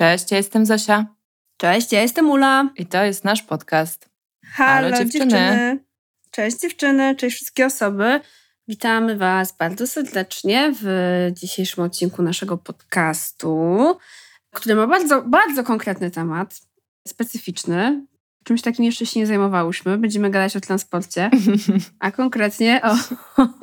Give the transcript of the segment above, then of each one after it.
Cześć, ja jestem Zosia. Cześć, ja jestem Ula. I to jest nasz podcast. Halo, Halo dziewczyny. dziewczyny. Cześć dziewczyny, cześć wszystkie osoby. Witamy Was bardzo serdecznie w dzisiejszym odcinku naszego podcastu, który ma bardzo, bardzo konkretny temat, specyficzny. Czymś takim jeszcze się nie zajmowałyśmy. Będziemy gadać o transporcie, a konkretnie o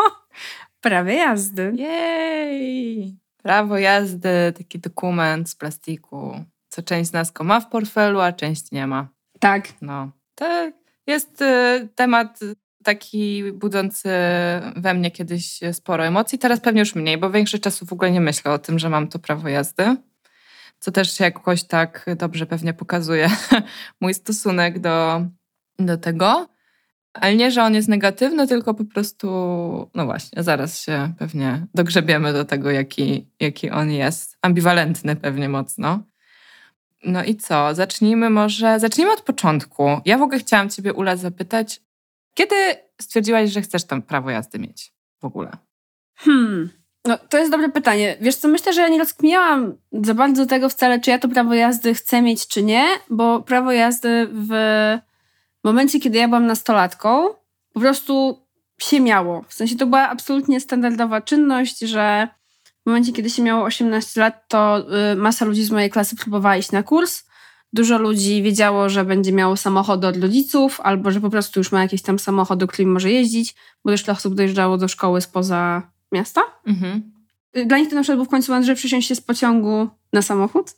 prawie jazdy. Jej! Prawo jazdy, taki dokument z plastiku, co część z nas go ma w portfelu, a część nie ma. Tak. No. To jest y, temat taki budzący we mnie kiedyś sporo emocji, teraz pewnie już mniej, bo większość czasu w ogóle nie myślę o tym, że mam to prawo jazdy. Co też jakoś tak dobrze pewnie pokazuje mój stosunek do, do tego. Ale nie, że on jest negatywny, tylko po prostu, no właśnie, zaraz się pewnie dogrzebiemy do tego, jaki, jaki on jest. Ambiwalentny pewnie mocno. No i co? Zacznijmy może, zacznijmy od początku. Ja w ogóle chciałam Ciebie, Ula, zapytać, kiedy stwierdziłaś, że chcesz tam prawo jazdy mieć w ogóle? Hmm, no to jest dobre pytanie. Wiesz co, myślę, że ja nie rozkminiałam za bardzo tego wcale, czy ja to prawo jazdy chcę mieć, czy nie, bo prawo jazdy w momencie, kiedy ja byłam nastolatką, po prostu się miało. W sensie to była absolutnie standardowa czynność, że w momencie, kiedy się miało 18 lat, to y, masa ludzi z mojej klasy próbowała iść na kurs. Dużo ludzi wiedziało, że będzie miało samochody od rodziców, albo że po prostu już ma jakieś tam samochody, którymi może jeździć, bo też osób dojeżdżało do szkoły spoza miasta. Mhm. Y, dla nich to na przykład był w końcu moment, że przysiąść się z pociągu na samochód.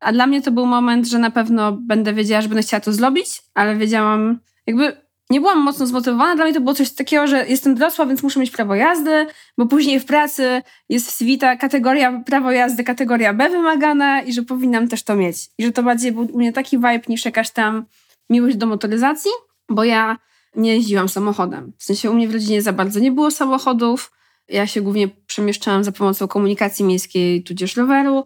A dla mnie to był moment, że na pewno będę wiedziała, że będę chciała to zrobić, ale wiedziałam, jakby nie byłam mocno zmotywowana. Dla mnie to było coś takiego, że jestem dorosła, więc muszę mieć prawo jazdy, bo później w pracy jest w kategoria prawo jazdy, kategoria B wymagana i że powinnam też to mieć. I że to bardziej był u mnie taki vibe niż jakaś tam miłość do motoryzacji, bo ja nie jeździłam samochodem. W sensie u mnie w rodzinie za bardzo nie było samochodów. Ja się głównie przemieszczałam za pomocą komunikacji miejskiej, tudzież roweru.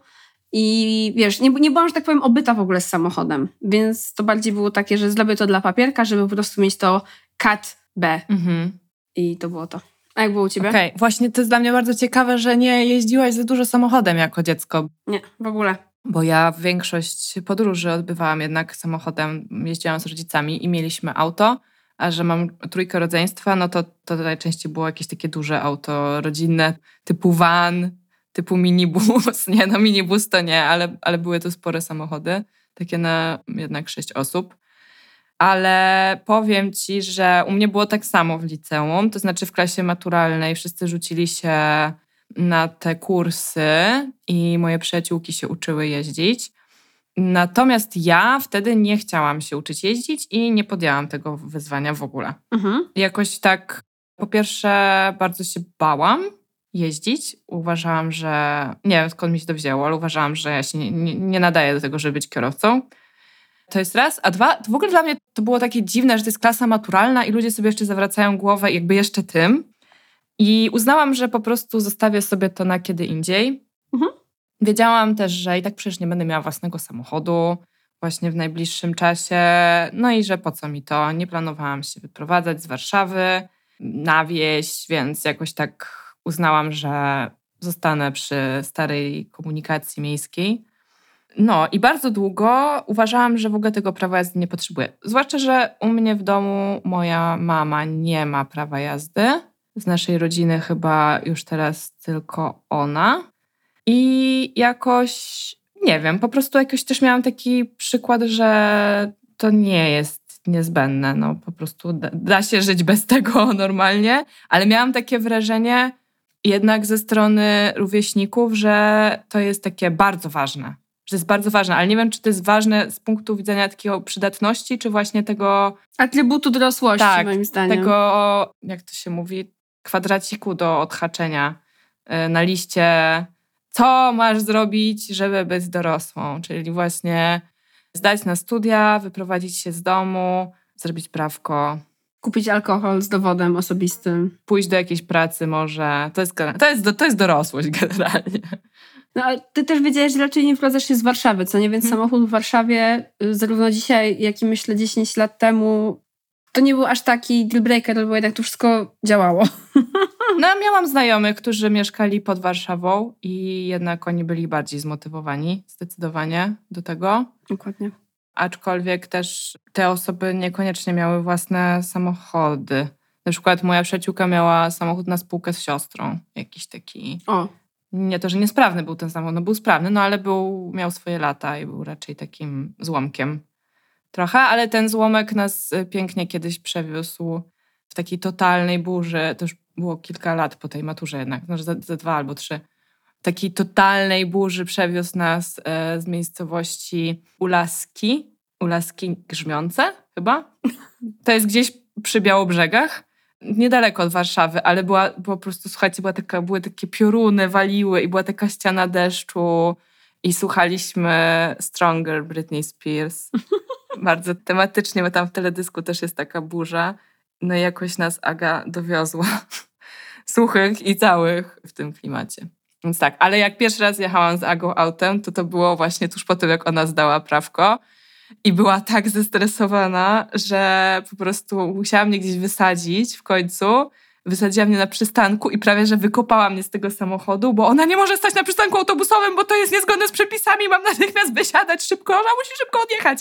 I wiesz, nie, nie byłam, że tak powiem, obyta w ogóle z samochodem, więc to bardziej było takie, że zrobię to dla papierka, żeby po prostu mieć to kat B. Mhm. I to było to. A jak było u ciebie? Okej, okay. właśnie to jest dla mnie bardzo ciekawe, że nie jeździłaś za dużo samochodem jako dziecko. Nie, w ogóle. Bo ja większość podróży odbywałam jednak samochodem, jeździłam z rodzicami i mieliśmy auto, a że mam trójkę rodzeństwa, no to, to najczęściej było jakieś takie duże auto rodzinne, typu van, typu minibus. Nie, no minibus to nie, ale, ale były to spore samochody, takie na jednak sześć osób. Ale powiem ci, że u mnie było tak samo w liceum, to znaczy w klasie maturalnej wszyscy rzucili się na te kursy i moje przyjaciółki się uczyły jeździć. Natomiast ja wtedy nie chciałam się uczyć jeździć i nie podjęłam tego wyzwania w ogóle. Mhm. Jakoś tak, po pierwsze, bardzo się bałam, jeździć. Uważałam, że nie wiem skąd mi się to wzięło, ale uważałam, że ja się nie, nie, nie nadaję do tego, żeby być kierowcą. To jest raz. A dwa, to w ogóle dla mnie to było takie dziwne, że to jest klasa maturalna i ludzie sobie jeszcze zawracają głowę jakby jeszcze tym. I uznałam, że po prostu zostawię sobie to na kiedy indziej. Mhm. Wiedziałam też, że i tak przecież nie będę miała własnego samochodu właśnie w najbliższym czasie. No i że po co mi to? Nie planowałam się wyprowadzać z Warszawy na wieś, więc jakoś tak uznałam, że zostanę przy starej komunikacji miejskiej. No i bardzo długo uważałam, że w ogóle tego prawa jazdy nie potrzebuję. Zwłaszcza, że u mnie w domu moja mama nie ma prawa jazdy. Z naszej rodziny chyba już teraz tylko ona. I jakoś, nie wiem, po prostu jakoś też miałam taki przykład, że to nie jest niezbędne. No po prostu da, da się żyć bez tego normalnie, ale miałam takie wrażenie, jednak ze strony rówieśników, że to jest takie bardzo ważne. Że jest bardzo ważne, ale nie wiem, czy to jest ważne z punktu widzenia takiego przydatności, czy właśnie tego. Atrybutu dorosłości, tak, moim zdaniem. Tego, jak to się mówi, kwadraciku do odhaczenia y, na liście, co masz zrobić, żeby być dorosłą. Czyli właśnie zdać na studia, wyprowadzić się z domu, zrobić prawko, Kupić alkohol z dowodem osobistym. Pójść do jakiejś pracy może. To jest, to jest, to jest dorosłość generalnie. No ale ty też wiedziałeś, że raczej nie wprowadzasz się z Warszawy, co nie? Więc hmm. samochód w Warszawie, y, zarówno dzisiaj, jak i myślę 10 lat temu, to nie był aż taki dealbreaker, bo jednak to wszystko działało. No, miałam znajomych, którzy mieszkali pod Warszawą i jednak oni byli bardziej zmotywowani zdecydowanie do tego. Dokładnie. Aczkolwiek też te osoby niekoniecznie miały własne samochody. Na przykład moja przyjaciółka miała samochód na spółkę z siostrą. Jakiś taki. O. Nie to, że niesprawny był ten samochód, no był sprawny, no ale był, miał swoje lata i był raczej takim złomkiem trochę, ale ten złomek nas y, pięknie kiedyś przewiózł w takiej totalnej burzy. To już było kilka lat po tej maturze jednak, może za, za dwa albo trzy. W takiej totalnej burzy przewiózł nas e, z miejscowości Ulaski. Ulaski Grzmiące chyba. To jest gdzieś przy Białobrzegach niedaleko od Warszawy, ale była po prostu, słuchajcie, była taka, były takie pioruny, waliły i była taka ściana deszczu i słuchaliśmy Stronger Britney Spears. Bardzo tematycznie, bo tam w teledysku też jest taka burza. No i jakoś nas Aga dowiozła suchych i całych w tym klimacie. Więc tak, ale jak pierwszy raz jechałam z Agą autem, to to było właśnie tuż po tym, jak ona zdała prawko. I była tak zestresowana, że po prostu musiała mnie gdzieś wysadzić w końcu. Wysadziła mnie na przystanku i prawie, że wykopała mnie z tego samochodu, bo ona nie może stać na przystanku autobusowym, bo to jest niezgodne z przepisami. Mam natychmiast wysiadać szybko, ona musi szybko odjechać.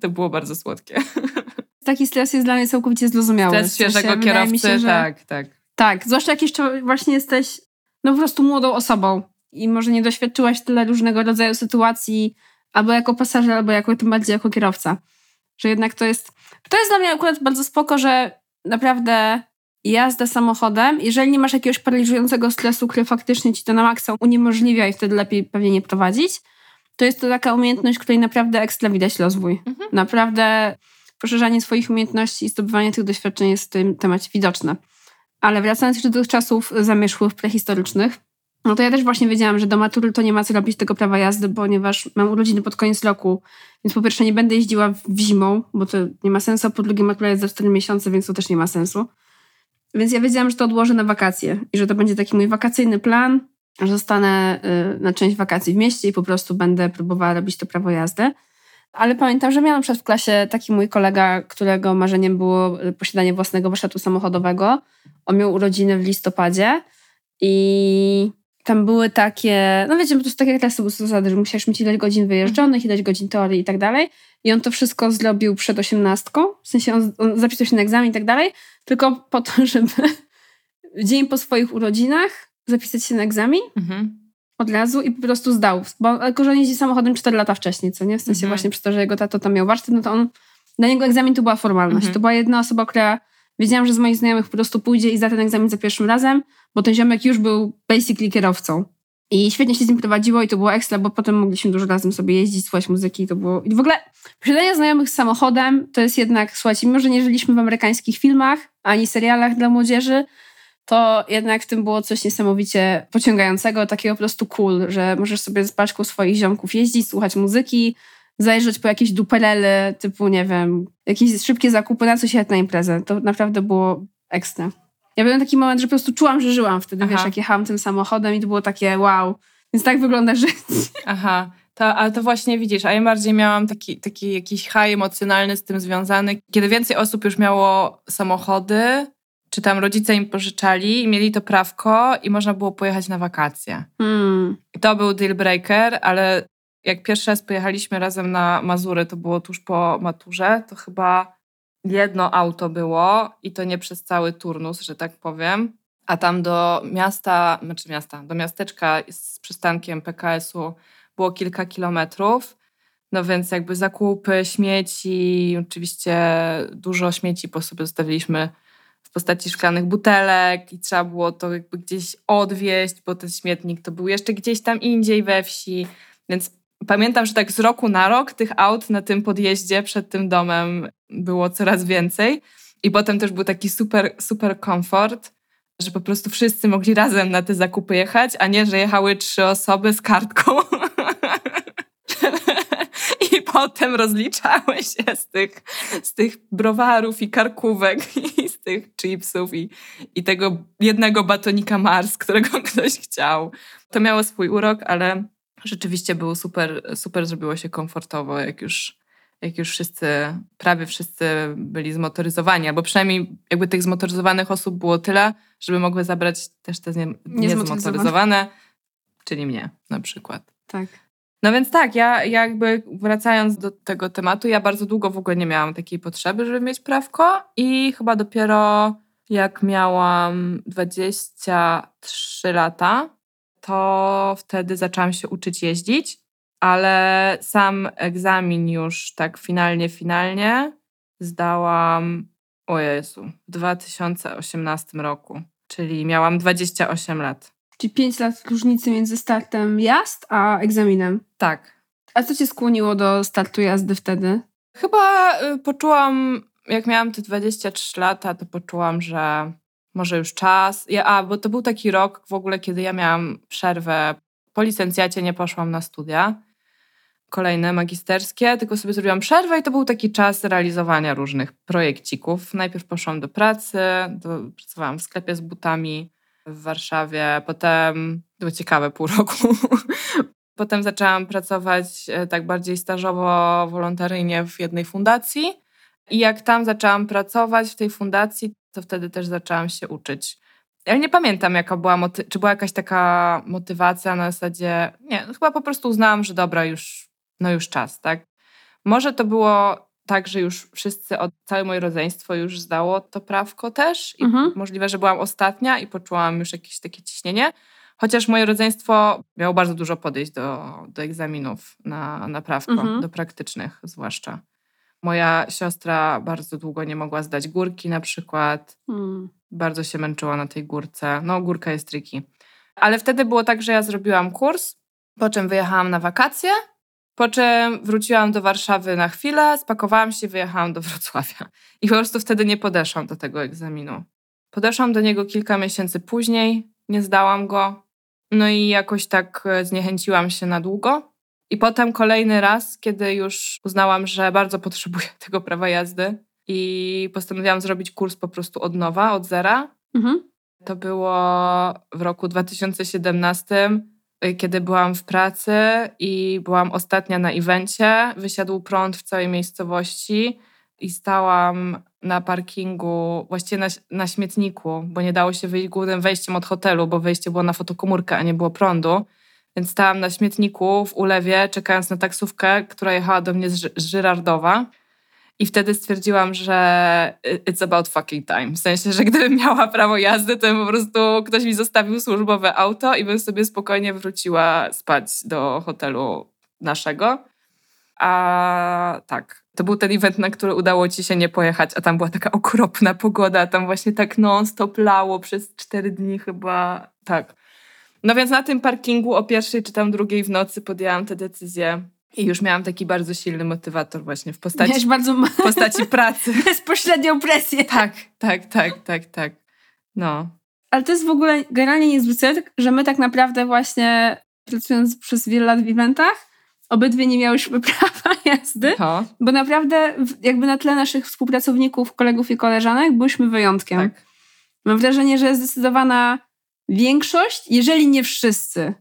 To było bardzo słodkie. Taki stres jest dla mnie całkowicie zrozumiały. Stres świeżego kierowcy, się, że... tak, tak. Tak, zwłaszcza jak jeszcze właśnie jesteś no po prostu młodą osobą i może nie doświadczyłaś tyle różnego rodzaju sytuacji, albo jako pasażer, albo jako tym bardziej jako kierowca. Że jednak to jest. To jest dla mnie akurat bardzo spoko, że naprawdę jazda samochodem, jeżeli nie masz jakiegoś paraliżującego stresu, który faktycznie ci to na maksa uniemożliwia i wtedy lepiej pewnie nie prowadzić, to jest to taka umiejętność, której naprawdę ekstra widać rozwój. Mhm. Naprawdę poszerzanie swoich umiejętności i zdobywanie tych doświadczeń jest w tym temacie widoczne. Ale wracając jeszcze do tych czasów zamierzchłych, prehistorycznych, no to ja też właśnie wiedziałam, że do matury to nie ma co robić tego prawa jazdy, ponieważ mam urodziny pod koniec roku, więc po pierwsze nie będę jeździła w zimą, bo to nie ma sensu, a po drugie matura jest za 4 miesiące, więc to też nie ma sensu. Więc ja wiedziałam, że to odłożę na wakacje i że to będzie taki mój wakacyjny plan, że zostanę y, na część wakacji w mieście i po prostu będę próbowała robić to prawo jazdy. Ale pamiętam, że miałam na przykład w klasie taki mój kolega, którego marzeniem było y, posiadanie własnego warsztatu samochodowego. On miał urodziny w listopadzie i tam były takie, no wiecie, po prostu takie klasy zasady, że musiałeś mieć ileś godzin wyjeżdżonych, ileś godzin teorii i tak dalej. I on to wszystko zrobił przed osiemnastką, w sensie on, on zapisał się na egzamin i tak dalej, tylko po to, żeby dzień po swoich urodzinach zapisać się na egzamin mhm. od razu i po prostu zdał. Bo tylko, że on jeździ samochodem 4 lata wcześniej, co nie? W sensie mhm. właśnie przez to, że jego tato tam miał warsztat, no to on, dla niego egzamin to była formalność. Mhm. To była jedna osoba, która wiedziałam, że z moich znajomych po prostu pójdzie i zda ten egzamin za pierwszym razem, bo ten ziomek już był basically kierowcą. I świetnie się z nim prowadziło i to było ekstra, bo potem mogliśmy dużo razem sobie jeździć, słuchać muzyki. To było... I w ogóle posiadanie znajomych z samochodem to jest jednak, słuchajcie, mimo że nie żyliśmy w amerykańskich filmach ani serialach dla młodzieży, to jednak w tym było coś niesamowicie pociągającego, takiego po prostu cool, że możesz sobie z paczką swoich ziomków jeździć, słuchać muzyki, zajrzeć po jakieś duperele, typu, nie wiem, jakieś szybkie zakupy, na coś jechać na imprezę. To naprawdę było ekstra. Ja byłem taki moment, że po prostu czułam, że żyłam wtedy, Aha. wiesz, jak jechałam tym samochodem i to było takie wow. Więc tak wygląda życie. Aha. To, ale to właśnie widzisz, a ja bardziej miałam taki, taki jakiś high emocjonalny z tym związany, kiedy więcej osób już miało samochody, czy tam rodzice im pożyczali i mieli to prawko i można było pojechać na wakacje. Hmm. I to był deal breaker, ale jak pierwszy raz pojechaliśmy razem na Mazury, to było tuż po maturze, to chyba jedno auto było i to nie przez cały turnus, że tak powiem. A tam do miasta, znaczy miasta, do miasteczka z przystankiem PKS-u było kilka kilometrów. No więc jakby zakupy, śmieci, oczywiście dużo śmieci po sobie zostawiliśmy w postaci szklanych butelek i trzeba było to jakby gdzieś odwieźć, bo ten śmietnik to był jeszcze gdzieś tam indziej we wsi. Więc Pamiętam, że tak z roku na rok tych aut na tym podjeździe przed tym domem było coraz więcej. I potem też był taki super, super komfort, że po prostu wszyscy mogli razem na te zakupy jechać, a nie, że jechały trzy osoby z kartką. I potem rozliczały się z tych, z tych browarów i karkówek i z tych chipsów i, i tego jednego batonika Mars, którego ktoś chciał. To miało swój urok, ale rzeczywiście było super, super zrobiło się komfortowo, jak już, jak już wszyscy, prawie wszyscy byli zmotoryzowani, albo przynajmniej jakby tych zmotoryzowanych osób było tyle, żeby mogły zabrać też te nie, niezmotoryzowane, czyli mnie na przykład. Tak. No więc tak, ja jakby wracając do tego tematu, ja bardzo długo w ogóle nie miałam takiej potrzeby, żeby mieć prawko i chyba dopiero jak miałam 23 lata, to wtedy zaczęłam się uczyć jeździć, ale sam egzamin już tak finalnie, finalnie zdałam, o Jezu, w 2018 roku, czyli miałam 28 lat. Czyli 5 lat różnicy między startem jazd a egzaminem. Tak. A co cię skłoniło do startu jazdy wtedy? Chyba y, poczułam, jak miałam te 23 lata, to poczułam, że może już czas. Ja, a, bo to był taki rok w ogóle, kiedy ja miałam przerwę. Po licencjacie nie poszłam na studia kolejne magisterskie, tylko sobie zrobiłam przerwę i to był taki czas realizowania różnych projekcików. Najpierw poszłam do pracy, do, pracowałam w sklepie z butami w Warszawie, potem, było ciekawe pół roku, potem zaczęłam pracować e, tak bardziej stażowo, wolontaryjnie w jednej fundacji i jak tam zaczęłam pracować w tej fundacji, to wtedy też zaczęłam się uczyć. Ja nie pamiętam, jaka była, moty- czy była jakaś taka motywacja na zasadzie, nie, no chyba po prostu uznałam, że dobra, już, no już czas, tak? Może to było tak, że już wszyscy, od, całe moje rodzeństwo już zdało to prawko też i mhm. możliwe, że byłam ostatnia i poczułam już jakieś takie ciśnienie. Chociaż moje rodzeństwo miało bardzo dużo podejść do, do egzaminów na, na prawko, mhm. do praktycznych zwłaszcza. Moja siostra bardzo długo nie mogła zdać górki na przykład. Hmm. Bardzo się męczyła na tej górce. No, górka jest triki. Ale wtedy było tak, że ja zrobiłam kurs, po czym wyjechałam na wakacje, po czym wróciłam do Warszawy na chwilę, spakowałam się, wyjechałam do Wrocławia. I po prostu wtedy nie podeszłam do tego egzaminu. Podeszłam do niego kilka miesięcy później, nie zdałam go. No i jakoś tak e, zniechęciłam się na długo. I potem kolejny raz, kiedy już uznałam, że bardzo potrzebuję tego prawa jazdy i postanowiłam zrobić kurs po prostu od nowa, od zera. Mhm. To było w roku 2017, y, kiedy byłam w pracy i byłam ostatnia na evencie. Wysiadł prąd w całej miejscowości i stałam na parkingu, właściwie na, na śmietniku, bo nie dało się wyjść głównym wejściem od hotelu, bo wejście było na fotokomórkę, a nie było prądu. Więc stałam na śmietniku w Ulewie, czekając na taksówkę, która jechała do mnie z, z Żyrardowa. I wtedy stwierdziłam, że it's about fucking time. W sensie, że gdybym miała prawo jazdy, to po prostu ktoś mi zostawił służbowe auto i bym sobie spokojnie wróciła spać do hotelu naszego. A tak, to był ten event, na który udało ci się nie pojechać, a tam była taka okropna pogoda, tam właśnie tak non-stop lało przez cztery dni chyba. Tak. No więc na tym parkingu o pierwszej czy tam drugiej w nocy podjęłam tę decyzję. I już miałam taki bardzo silny motywator właśnie w postaci, bardzo... w postaci pracy. Bezpośrednią presję. Tak, tak, tak, tak, tak. No. Ale to jest w ogóle generalnie niezwykłe, że my tak naprawdę właśnie pracując przez wiele lat w eventach, obydwie nie miałyśmy prawa jazdy, to. bo naprawdę jakby na tle naszych współpracowników, kolegów i koleżanek byliśmy wyjątkiem. Tak. Mam wrażenie, że zdecydowana większość, jeżeli nie wszyscy,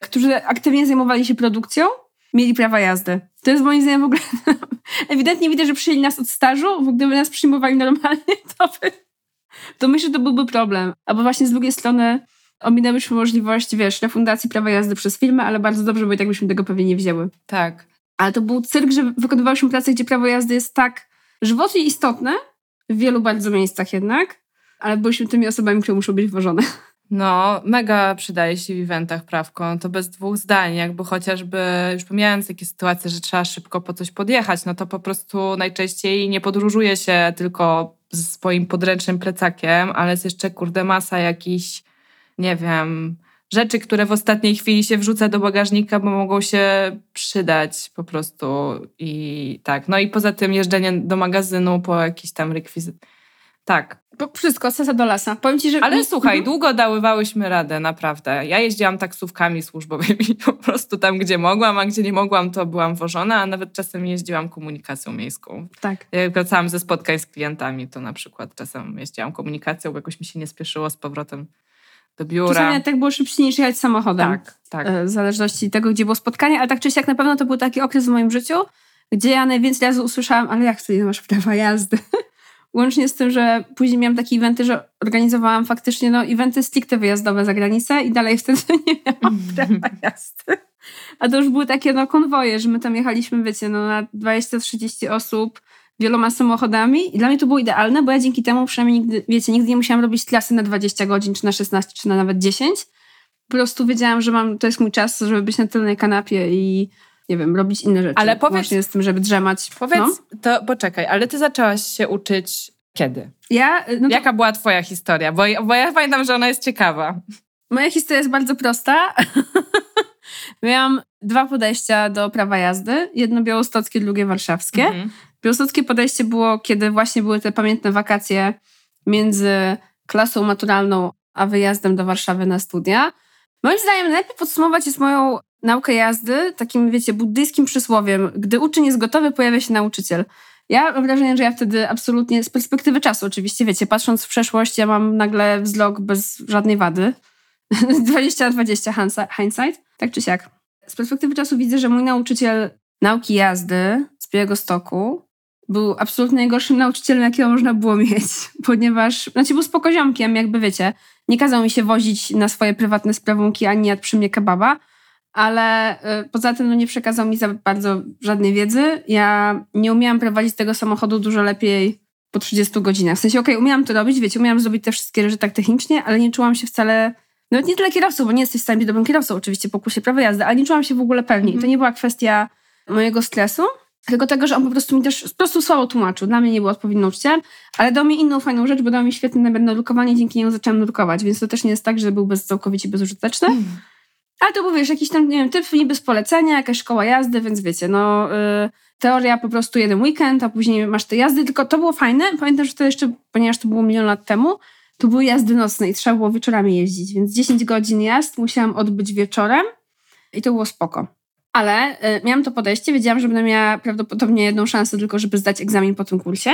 którzy aktywnie zajmowali się produkcją, mieli prawa jazdy. To jest moim zdaniem w ogóle... Ewidentnie widać, że przyjęli nas od stażu, bo gdyby nas przyjmowali normalnie, to by... To myślę, że to byłby problem. Albo właśnie z drugiej strony ominęłyśmy możliwość, wiesz, refundacji prawa jazdy przez firmę, ale bardzo dobrze, bo i tak byśmy tego pewnie nie wzięły. Tak. Ale to był cyrk, że wykonywałyśmy pracę, gdzie prawo jazdy jest tak żywotnie istotne, w wielu bardzo miejscach jednak, ale byliśmy tymi osobami, które muszą być włożone. No, mega przydaje się w eventach prawko, to bez dwóch zdań, jakby chociażby, już pomijając takie sytuacje, że trzeba szybko po coś podjechać, no to po prostu najczęściej nie podróżuje się tylko z swoim podręcznym plecakiem, ale jest jeszcze, kurde, masa jakichś, nie wiem, rzeczy, które w ostatniej chwili się wrzuca do bagażnika, bo mogą się przydać po prostu i tak. No i poza tym jeżdżenie do magazynu po jakiś tam rekwizyt tak. Wszystko, sesa do lasa. Powiem ci, że... Ale słuchaj, mhm. długo daływałyśmy radę, naprawdę. Ja jeździłam taksówkami służbowymi po prostu tam, gdzie mogłam, a gdzie nie mogłam, to byłam wożona, a nawet czasem jeździłam komunikacją miejską. Tak. Jak wracałam ze spotkań z klientami, to na przykład czasem jeździłam komunikacją, bo jakoś mi się nie spieszyło z powrotem do biura. Czasami tak było szybciej niż jechać samochodem. Tak, tak. E, w zależności tego, gdzie było spotkanie, ale tak czy siak na pewno to był taki okres w moim życiu, gdzie ja najwięcej razy usłyszałam, ale jak nie masz prawa jazdy? Łącznie z tym, że później miałam takie eventy, że organizowałam faktycznie no, eventy stricte wyjazdowe za granicę i dalej wtedy nie miałam prawa jazdy. A to już były takie no, konwoje, że my tam jechaliśmy, wiecie, no, na 20-30 osób wieloma samochodami i dla mnie to było idealne, bo ja dzięki temu przynajmniej nigdy, wiecie, nigdy nie musiałam robić klasy na 20 godzin, czy na 16, czy na nawet 10. Po prostu wiedziałam, że mam, to jest mój czas, żeby być na tylnej kanapie i nie wiem, robić inne rzeczy. Ale powiedz, Właśnie z tym, żeby drzemać. Powiedz, no. to poczekaj, ale ty zaczęłaś się uczyć kiedy? Ja, no to, Jaka była twoja historia? Bo, bo ja pamiętam, że ona jest ciekawa. Moja historia jest bardzo prosta. Miałam dwa podejścia do prawa jazdy. Jedno białostockie, drugie warszawskie. Mhm. Białostockie podejście było, kiedy właśnie były te pamiętne wakacje między klasą maturalną a wyjazdem do Warszawy na studia. Moim zdaniem najlepiej podsumować jest moją naukę jazdy takim, wiecie, buddyjskim przysłowiem. Gdy uczeń jest gotowy, pojawia się nauczyciel. Ja mam wrażenie, że ja wtedy absolutnie, z perspektywy czasu oczywiście, wiecie, patrząc w przeszłość, ja mam nagle wzrok bez żadnej wady. 20 na 20 hindsight, tak czy siak. Z perspektywy czasu widzę, że mój nauczyciel nauki jazdy z Białego Stoku był absolutnie najgorszym nauczycielem, jakiego można było mieć, ponieważ, znaczy był spokoziomkiem, jakby wiecie, nie kazał mi się wozić na swoje prywatne sprawunki, ani jadł przy mnie kebaba, ale y, poza tym no, nie przekazał mi za bardzo żadnej wiedzy. Ja nie umiałam prowadzić tego samochodu dużo lepiej po 30 godzinach. W sensie, okej, okay, umiałam to robić, wiecie, umiałam zrobić te wszystkie rzeczy tak technicznie, ale nie czułam się wcale, nawet nie tyle kierowcą, bo nie jesteś w stanie być dobrym kierowcą oczywiście po kursie prawa jazdy, ale nie czułam się w ogóle pewnie. Mm. To nie była kwestia mojego stresu, tylko tego, że on po prostu mi też po prostu słabo tłumaczył. Dla mnie nie był odpowiednim nauczycielem, ale dał mi inną fajną rzecz, bo dał mi świetne drukowanie, dzięki niemu zaczęłam drukować, więc to też nie jest tak, że był bez, całkowicie bezużyteczny. Mm. Ale to był, wiesz, jakiś tam, nie wiem, typ niby z polecenia, jakaś szkoła jazdy, więc wiecie, no yy, teoria po prostu jeden weekend, a później masz te jazdy, tylko to było fajne. Pamiętam, że to jeszcze, ponieważ to było milion lat temu, to były jazdy nocne i trzeba było wieczorami jeździć, więc 10 godzin jazd musiałam odbyć wieczorem i to było spoko. Ale y, miałam to podejście, wiedziałam, że będę miała prawdopodobnie jedną szansę tylko, żeby zdać egzamin po tym kursie,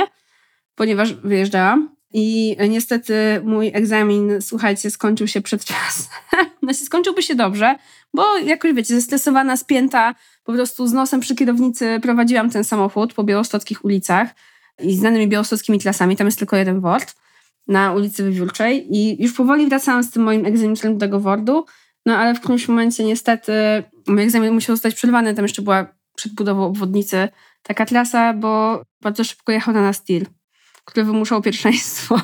ponieważ wyjeżdżałam. I niestety mój egzamin, słuchajcie, skończył się przed czasem. znaczy, skończyłby się dobrze, bo jakoś, wiecie, zestresowana, spięta, po prostu z nosem przy kierownicy prowadziłam ten samochód po białostockich ulicach i znanymi białostockimi klasami. Tam jest tylko jeden word na ulicy Wywiórczej i już powoli wracałam z tym moim egzaminem do tego wordu, no ale w którymś momencie niestety mój egzamin musiał zostać przerwany. Tam jeszcze była przed budową obwodnicy taka trasa, bo bardzo szybko jechał na nas tir który wymuszał pierwszeństwo.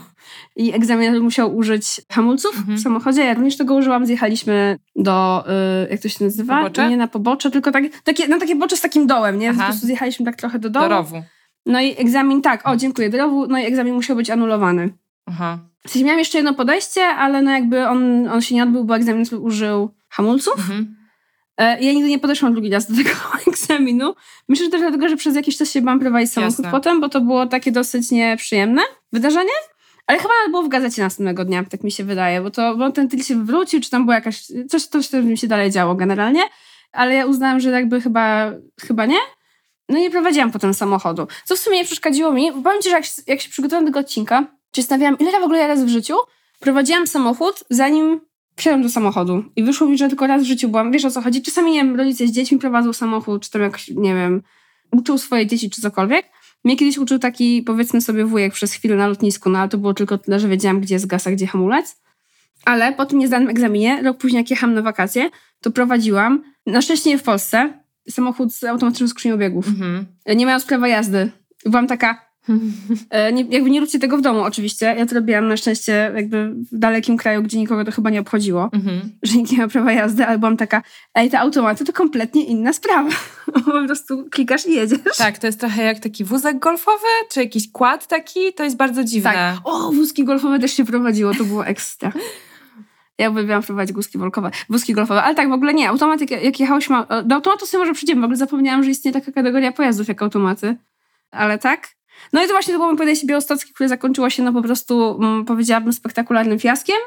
I egzaminator musiał użyć hamulców mhm. w samochodzie. Ja również tego użyłam. Zjechaliśmy do, y, jak to się nazywa? Pobocze? Nie na pobocze, tylko tak, takie, no takie bocze z takim dołem, nie? Aha. Po prostu zjechaliśmy tak trochę do dołu. Do rowu. No i egzamin, tak, o dziękuję, do rowu. No i egzamin musiał być anulowany. Aha. W sensie miałam jeszcze jedno podejście, ale no jakby on, on się nie odbył, bo egzaminator użył hamulców. Mhm. E, ja nigdy nie podeszłam drugi raz do tego egzaminu. Myślę, że też dlatego, że przez jakiś czas się byłam prowadzić samochód Jasne. potem, bo to było takie dosyć nieprzyjemne wydarzenie. Ale chyba było w gazecie następnego dnia, tak mi się wydaje, bo, to, bo ten tyl się wywrócił, czy tam było jakaś, coś, coś, coś mi się dalej działo generalnie, ale ja uznałam, że jakby chyba, chyba nie. No i nie prowadziłam potem samochodu. Co w sumie nie przeszkadziło mi, bo powiem Ci, że jak, jak się przygotowałam do tego odcinka, czy stawiałam, ile ja w ogóle ja raz w życiu prowadziłam samochód, zanim wsiadłam do samochodu i wyszło mi, że tylko raz w życiu byłam, wiesz o co chodzi, czasami, nie wiem, rodzice z dziećmi prowadzą samochód, czy tam jakoś, nie wiem, uczył swoje dzieci, czy cokolwiek. Mnie kiedyś uczył taki, powiedzmy sobie, wujek przez chwilę na lotnisku, no ale to było tylko tyle, że wiedziałam, gdzie jest gaz, a gdzie hamulec. Ale po tym niezdanym egzaminie, rok później, jak jechałam na wakacje, to prowadziłam, na szczęście nie w Polsce, samochód z automatyczną skrzynią biegów. Mhm. Nie mając prawa jazdy. Byłam taka, nie, jakby nie róbcie tego w domu oczywiście. Ja to robiłam na szczęście jakby w dalekim kraju, gdzie nikogo to chyba nie obchodziło, mhm. że nikt nie ma prawa jazdy, ale byłam taka, ej, te automaty to kompletnie inna sprawa. po prostu klikasz i jedziesz. Tak, to jest trochę jak taki wózek golfowy, czy jakiś kład taki, to jest bardzo dziwne. Tak. O, wózki golfowe też się prowadziło, to było ekstra. Ja uwielbiam prowadzić wózki golfowe, wózki golfowe, ale tak, w ogóle nie. Automat, jak, jak jechałyśmy, do automatu sobie może przyjdziemy, w ogóle zapomniałam, że istnieje taka kategoria pojazdów jak automaty. Ale tak, no i to właśnie to było moje podejście białostockie, które zakończyło się no po prostu, mm, powiedziałabym, spektakularnym fiaskiem.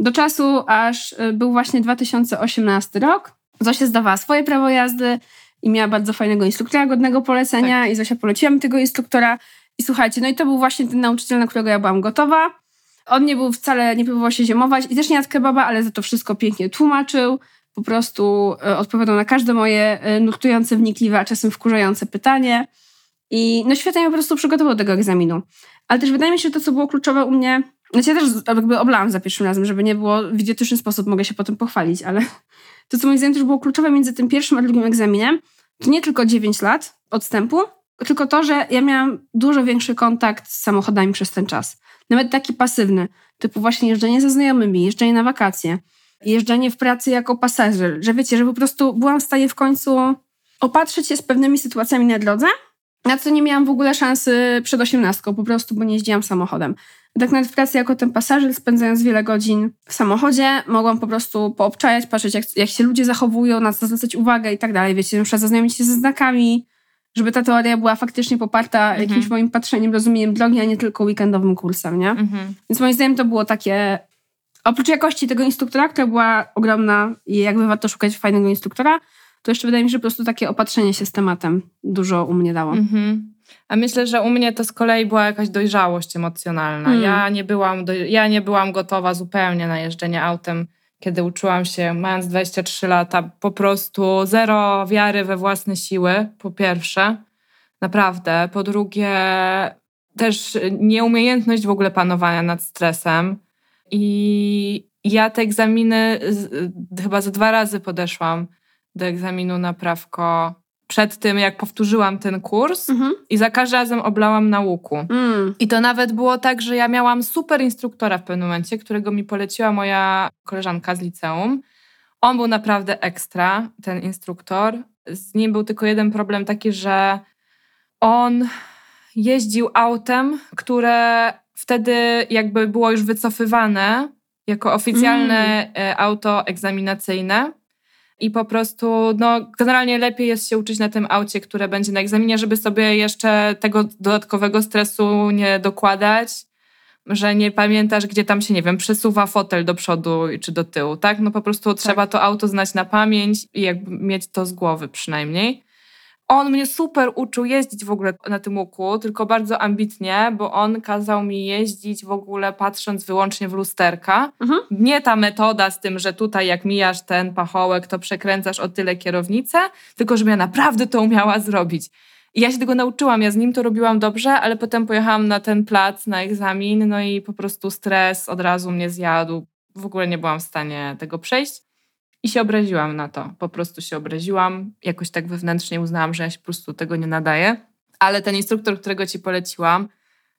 Do czasu, aż y, był właśnie 2018 rok. Zosia zdawała swoje prawo jazdy i miała bardzo fajnego instruktora, godnego polecenia tak. i Zosia poleciła mi tego instruktora. I słuchajcie, no i to był właśnie ten nauczyciel, na którego ja byłam gotowa. On nie był wcale, nie próbował się ziemować i też nie jadł kebaba, ale za to wszystko pięknie tłumaczył po prostu e, odpowiadał na każde moje e, nurtujące, wnikliwe, a czasem wkurzające pytanie. I no świetnie po prostu przygotował do tego egzaminu. Ale też wydaje mi się, że to, co było kluczowe u mnie, znaczy ja też jakby oblałam za pierwszym razem, żeby nie było w idiotyczny sposób, mogę się potem pochwalić, ale to, co moim zdaniem też było kluczowe między tym pierwszym a drugim egzaminem, to nie tylko 9 lat odstępu, tylko to, że ja miałam dużo większy kontakt z samochodami przez ten czas. Nawet taki pasywny, typu właśnie jeżdżenie ze znajomymi, jeżdżenie na wakacje, jeżdżenie w pracy jako pasażer, że wiecie, że po prostu byłam w stanie w końcu opatrzyć się z pewnymi sytuacjami na drodze, na co nie miałam w ogóle szansy przed osiemnastką, po prostu, bo nie jeździłam samochodem. Tak nawet w pracy jako ten pasażer, spędzając wiele godzin w samochodzie, mogłam po prostu poobczajać, patrzeć jak, jak się ludzie zachowują, na co zwracać uwagę i tak dalej. Wiecie, muszę zaznajomić się ze znakami, żeby ta teoria była faktycznie poparta mhm. jakimś moim patrzeniem, rozumieniem drogi, a nie tylko weekendowym kursem, nie? Mhm. Więc moim zdaniem to było takie... Oprócz jakości tego instruktora, która była ogromna i jakby warto szukać fajnego instruktora, to jeszcze wydaje mi się, że po prostu takie opatrzenie się z tematem dużo u mnie dało. Mhm. A myślę, że u mnie to z kolei była jakaś dojrzałość emocjonalna. Mm. Ja, nie byłam do, ja nie byłam gotowa zupełnie na jeżdżenie autem, kiedy uczyłam się, mając 23 lata. Po prostu zero wiary we własne siły, po pierwsze. Naprawdę. Po drugie, też nieumiejętność w ogóle panowania nad stresem. I ja te egzaminy chyba za dwa razy podeszłam do egzaminu na prawko przed tym, jak powtórzyłam ten kurs mhm. i za każdym razem oblałam na łuku. Mm. I to nawet było tak, że ja miałam super instruktora w pewnym momencie, którego mi poleciła moja koleżanka z liceum. On był naprawdę ekstra, ten instruktor. Z nim był tylko jeden problem taki, że on jeździł autem, które wtedy jakby było już wycofywane jako oficjalne mm. auto egzaminacyjne. I po prostu, no, generalnie lepiej jest się uczyć na tym aucie, które będzie na egzaminie, żeby sobie jeszcze tego dodatkowego stresu nie dokładać, że nie pamiętasz, gdzie tam się, nie wiem, przesuwa fotel do przodu czy do tyłu, tak? No po prostu tak. trzeba to auto znać na pamięć i jakby mieć to z głowy przynajmniej. On mnie super uczył jeździć w ogóle na tym łuku, tylko bardzo ambitnie, bo on kazał mi jeździć w ogóle patrząc wyłącznie w lusterka. Mhm. Nie ta metoda z tym, że tutaj jak mijasz ten pachołek, to przekręcasz o tyle kierownicę, tylko żebym ja naprawdę to umiała zrobić. I ja się tego nauczyłam, ja z nim to robiłam dobrze, ale potem pojechałam na ten plac, na egzamin, no i po prostu stres od razu mnie zjadł. W ogóle nie byłam w stanie tego przejść. I się obraziłam na to. Po prostu się obraziłam. Jakoś tak wewnętrznie uznałam, że ja się po prostu tego nie nadaję. Ale ten instruktor, którego ci poleciłam,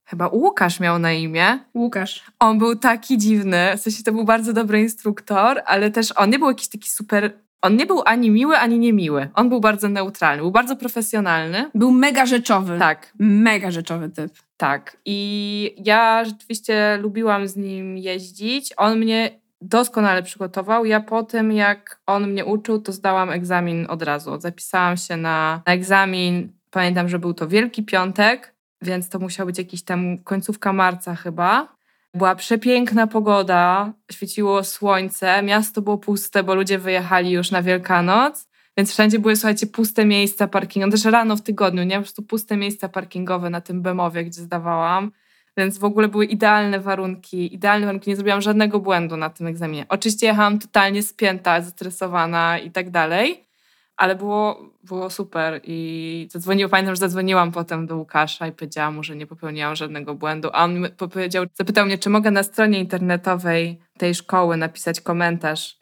chyba Łukasz miał na imię. Łukasz. On był taki dziwny. W sensie to był bardzo dobry instruktor, ale też on nie był jakiś taki super. On nie był ani miły, ani niemiły. On był bardzo neutralny, był bardzo profesjonalny. Był mega rzeczowy. Tak. Mega rzeczowy typ. Tak. I ja rzeczywiście lubiłam z nim jeździć. On mnie doskonale przygotował. Ja po tym, jak on mnie uczył, to zdałam egzamin od razu. Zapisałam się na, na egzamin. Pamiętam, że był to Wielki Piątek, więc to musiał być jakiś tam końcówka marca chyba. Była przepiękna pogoda, świeciło słońce, miasto było puste, bo ludzie wyjechali już na Wielkanoc, więc wszędzie były, słuchajcie, puste miejsca parkingowe. Też rano w tygodniu, nie? Po prostu puste miejsca parkingowe na tym Bemowie, gdzie zdawałam. Więc w ogóle były idealne warunki, idealne warunki, nie zrobiłam żadnego błędu na tym egzaminie. Oczywiście jechałam totalnie spięta, zestresowana i tak dalej, ale było, było super i zadzwoniłam, pamiętam, że zadzwoniłam potem do Łukasza i powiedziałam mu, że nie popełniłam żadnego błędu, a on powiedział, zapytał mnie, czy mogę na stronie internetowej tej szkoły napisać komentarz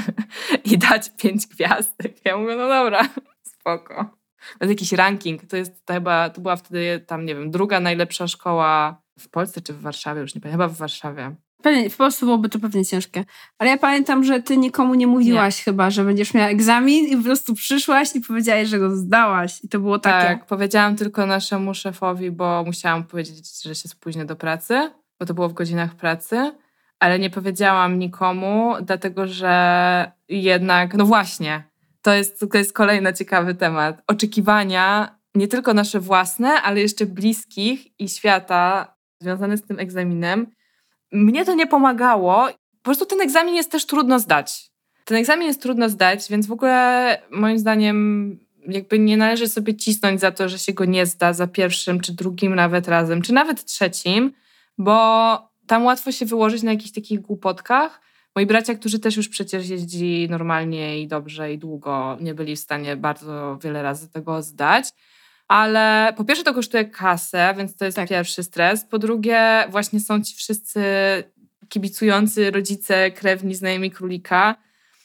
i dać pięć gwiazdek. Ja mówię, no dobra, spoko. To jest jakiś ranking, to jest to chyba, to była wtedy tam, nie wiem, druga najlepsza szkoła w Polsce czy w Warszawie, już nie pamiętam, chyba w Warszawie. Pewnie, w Polsce byłoby to pewnie ciężkie. Ale ja pamiętam, że ty nikomu nie mówiłaś nie. chyba, że będziesz miała egzamin i po prostu przyszłaś i powiedziałaś, że go zdałaś. I to było takie. Tak, powiedziałam tylko naszemu szefowi, bo musiałam powiedzieć, że się spóźnię do pracy, bo to było w godzinach pracy. Ale nie powiedziałam nikomu, dlatego że jednak, no właśnie, to jest, to jest kolejny ciekawy temat. Oczekiwania nie tylko nasze własne, ale jeszcze bliskich i świata związane z tym egzaminem. Mnie to nie pomagało. Po prostu ten egzamin jest też trudno zdać. Ten egzamin jest trudno zdać, więc w ogóle moim zdaniem jakby nie należy sobie cisnąć za to, że się go nie zda za pierwszym, czy drugim nawet razem, czy nawet trzecim, bo tam łatwo się wyłożyć na jakichś takich głupotkach, Moi bracia, którzy też już przecież jeździli normalnie i dobrze i długo, nie byli w stanie bardzo wiele razy tego zdać. Ale po pierwsze to kosztuje kasę, więc to jest tak. pierwszy stres. Po drugie właśnie są ci wszyscy kibicujący rodzice, krewni, znajomi królika.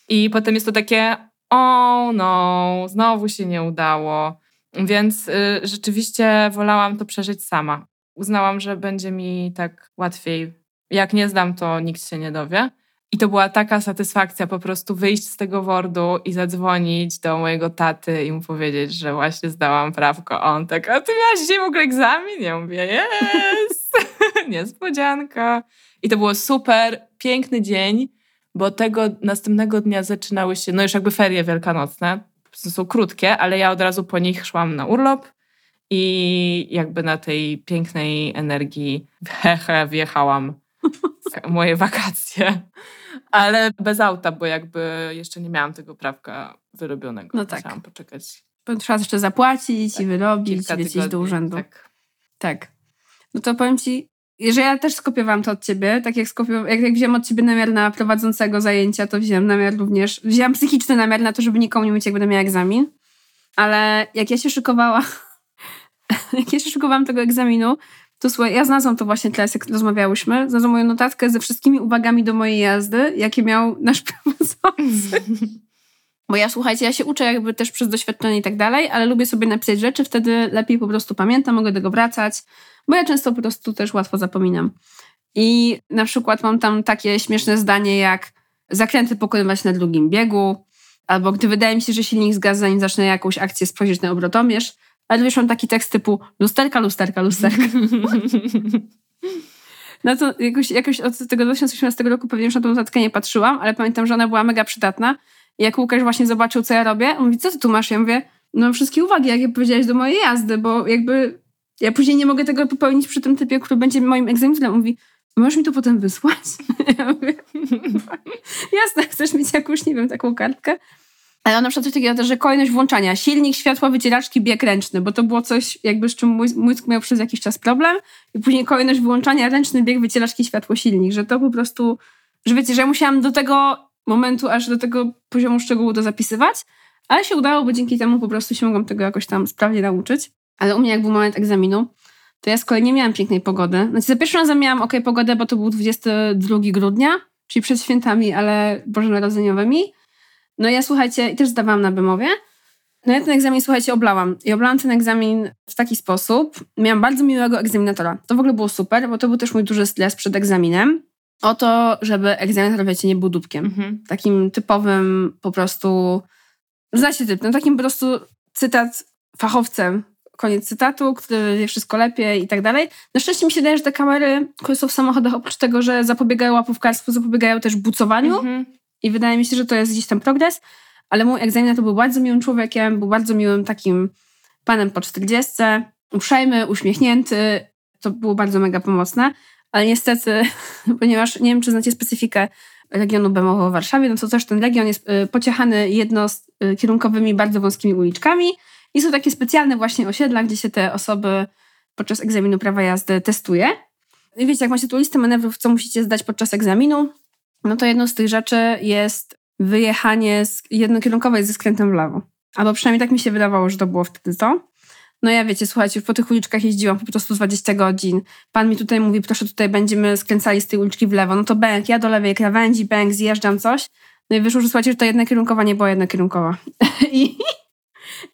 I potem jest to takie, o no, znowu się nie udało. Więc y, rzeczywiście wolałam to przeżyć sama. Uznałam, że będzie mi tak łatwiej. Jak nie zdam, to nikt się nie dowie. I to była taka satysfakcja po prostu wyjść z tego wordu i zadzwonić do mojego taty i mu powiedzieć, że właśnie zdałam prawko. On tak, a ty miałaś dzisiaj w ogóle egzamin? Ja mówię, jest, niespodzianka. I to było super, piękny dzień, bo tego następnego dnia zaczynały się, no już jakby ferie wielkanocne, są krótkie, ale ja od razu po nich szłam na urlop i jakby na tej pięknej energii hehe wjechałam moje wakacje. Ale bez auta, bo jakby jeszcze nie miałam tego prawka wyrobionego. No tak. Musiałam poczekać. Bo trzeba jeszcze zapłacić tak. i wyrobić, lecieć do urzędu. Tak. tak. No to powiem Ci, że ja też skopiowałam to od ciebie, tak jak, skopiowałam, jak, jak wziąłem od ciebie namiar na prowadzącego zajęcia, to wziąłem namiar również, wziąłem psychiczny namiar na to, żeby nikomu nie mówić, jak będę miała egzamin. Ale jak ja się szykowała, jak ja się szykowałam tego egzaminu, to słuchaj, ja znalazłam to właśnie teraz, jak rozmawiałyśmy. Znalazłam moją notatkę ze wszystkimi uwagami do mojej jazdy, jakie miał nasz prowadzący. Bo ja, słuchajcie, ja się uczę jakby też przez doświadczenie i tak dalej, ale lubię sobie napisać rzeczy, wtedy lepiej po prostu pamiętam, mogę do tego wracać, bo ja często po prostu też łatwo zapominam. I na przykład mam tam takie śmieszne zdanie jak zakręty pokonywać na drugim biegu, albo gdy wydaje mi się, że silnik zgasł, zanim zacznę jakąś akcję spojrzeć na obrotomierz, ale wiesz, mam taki tekst typu lusterka, lusterka, lusterka. No to jakoś, jakoś od tego 2018 roku pewnie już na tą notatkę nie patrzyłam, ale pamiętam, że ona była mega przydatna. I jak Łukasz właśnie zobaczył, co ja robię, on mówi, co ty tu masz? Ja mówię, no wszystkie uwagi, jakie powiedziałeś do mojej jazdy, bo jakby ja później nie mogę tego popełnić przy tym typie, który będzie moim egzaminem. On mówi, możesz mi to potem wysłać? Ja mówię, jasne, chcesz mieć jakąś, nie wiem, taką kartkę? Ale na przykład coś takiego też, że kolejność włączania, silnik, światła, wycieraczki, bieg ręczny, bo to było coś jakby z czym mózg miał przez jakiś czas problem i później kolejność wyłączania, ręczny bieg, wycieraczki, światło, silnik, że to po prostu, że wiecie, że ja musiałam do tego momentu, aż do tego poziomu szczegółu to zapisywać, ale się udało, bo dzięki temu po prostu się mogłam tego jakoś tam sprawnie nauczyć. Ale u mnie jak był moment egzaminu, to ja z kolei nie miałam pięknej pogody. Znaczy za pierwszym razem miałam ok pogodę, bo to był 22 grudnia, czyli przed świętami, ale bożonarodzeniowymi. No ja słuchajcie, i też zdawałam na Bemowie. No ja ten egzamin, słuchajcie, oblałam. I oblałam ten egzamin w taki sposób. Miałam bardzo miłego egzaminatora. To w ogóle było super, bo to był też mój duży stres przed egzaminem. O to, żeby egzaminator, wiecie, nie był dupkiem. Mhm. Takim typowym po prostu... Znacie typ, no takim po prostu cytat fachowcem. Koniec cytatu, który wie wszystko lepiej i tak dalej. Na szczęście mi się wydaje, że te kamery, które są w samochodach, oprócz tego, że zapobiegają łapówkarstwu, zapobiegają też bucowaniu. Mhm. I wydaje mi się, że to jest gdzieś tam progres, ale mój egzaminator był bardzo miłym człowiekiem, był bardzo miłym takim panem po 40, uprzejmy, uśmiechnięty. To było bardzo mega pomocne, ale niestety, ponieważ nie wiem, czy znacie specyfikę regionu Bemowo w Warszawie, no to też ten region jest y, pociechany jednokierunkowymi, bardzo wąskimi uliczkami i są takie specjalne właśnie osiedla, gdzie się te osoby podczas egzaminu prawa jazdy testuje. I wiecie, jak macie tu listę manewrów, co musicie zdać podczas egzaminu, no to jedną z tych rzeczy jest wyjechanie z jednokierunkowej ze skrętem w lewo. Albo przynajmniej tak mi się wydawało, że to było wtedy to. No ja wiecie, słuchajcie, po tych uliczkach jeździłam po prostu 20 godzin. Pan mi tutaj mówi, proszę tutaj będziemy skręcali z tej uliczki w lewo. No to bęk, ja do lewej krawędzi, bęk, zjeżdżam coś. No i wyszło, że słuchajcie, że ta jednokierunkowa nie była jednokierunkowa. I,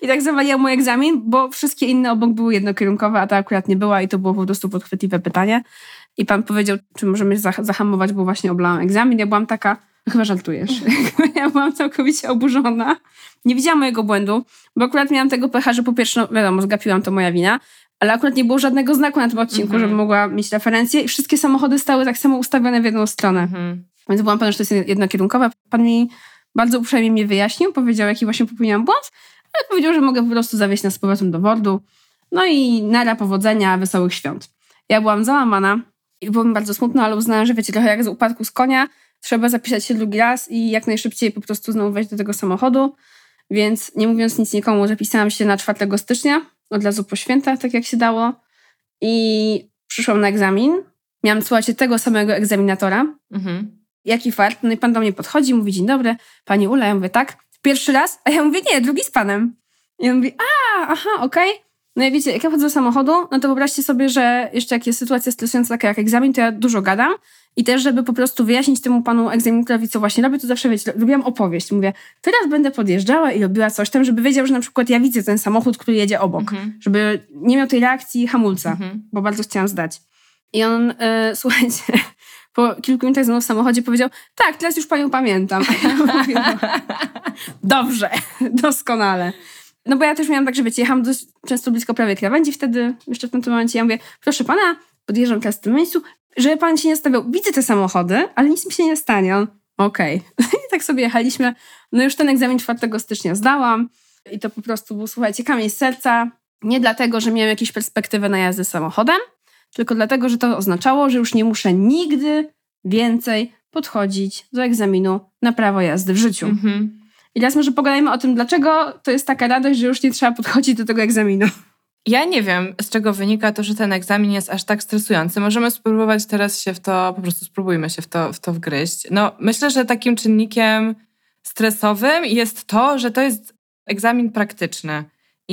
I tak zawaliłam mój egzamin, bo wszystkie inne obok były jednokierunkowe, a ta akurat nie była i to było po prostu podchwytliwe pytanie. I pan powiedział, czy możemy zahamować, bo właśnie oblałam egzamin. Ja byłam taka, no chyba żartujesz. ja byłam całkowicie oburzona. Nie widziałam mojego błędu, bo akurat miałam tego pecha, że po pierwsze, no wiadomo, zgapiłam, to moja wina, ale akurat nie było żadnego znaku na tym odcinku, mm -hmm. żebym mogła mieć referencję i wszystkie samochody stały tak samo ustawione w jedną stronę. Mm -hmm. Więc byłam pewna, że to jest jednokierunkowe. Pan mi bardzo uprzejmie mi wyjaśnił, powiedział, jaki właśnie popełniłam błąd, ale powiedział, że mogę po prostu zawieźć nas z powrotem do Wordu. No i nara powodzenia, wesołych świąt. Ja byłam załamana, i było mi bardzo smutno, ale uznałam, że wiecie, trochę jak z upadku z konia, trzeba zapisać się drugi raz i jak najszybciej po prostu znowu wejść do tego samochodu. Więc nie mówiąc nic nikomu, zapisałam się na 4 stycznia, od razu po świętach, tak jak się dało. I przyszłam na egzamin. Miałam, słuchajcie, tego samego egzaminatora. Mhm. jaki fart? No i pan do mnie podchodzi, mówi, dzień dobry, pani Ula. Ja mówię, tak, pierwszy raz? A ja mówię, nie, drugi z panem. I on mówi, a, aha, okej. Okay. No i wiecie, jak ja wchodzę do samochodu, no to wyobraźcie sobie, że jeszcze jak jest sytuacja stresująca, taka jak egzamin, to ja dużo gadam. I też, żeby po prostu wyjaśnić temu panu egzaminatorowi, co właśnie robię, to zawsze, wiecie, robiłam opowieść. Mówię, teraz będę podjeżdżała i robiła coś tam, żeby wiedział, że na przykład ja widzę ten samochód, który jedzie obok. Mhm. Żeby nie miał tej reakcji hamulca, mhm. bo bardzo chciałam zdać. I on, yy, słuchajcie, po kilku minutach mną w samochodzie powiedział, tak, teraz już panią pamiętam. Ja mówię, no, dobrze, doskonale. No bo ja też miałam tak, że wiecie, jechałam dość często blisko prawie krawędzi wtedy, jeszcze w tym momencie ja mówię, proszę pana, podjeżdżam teraz w tym miejscu, żeby pan się nie stawiał. Widzę te samochody, ale nic mi się nie stanie. Okej. Okay. I tak sobie jechaliśmy. No już ten egzamin 4 stycznia zdałam i to po prostu był, słuchajcie, kamień serca. Nie dlatego, że miałam jakieś perspektywy na jazdę samochodem, tylko dlatego, że to oznaczało, że już nie muszę nigdy więcej podchodzić do egzaminu na prawo jazdy w życiu. Mhm. I teraz może pogadajmy o tym, dlaczego to jest taka radość, że już nie trzeba podchodzić do tego egzaminu. Ja nie wiem, z czego wynika to, że ten egzamin jest aż tak stresujący. Możemy spróbować teraz się w to, po prostu spróbujmy się w to, w to wgryźć. No, myślę, że takim czynnikiem stresowym jest to, że to jest egzamin praktyczny.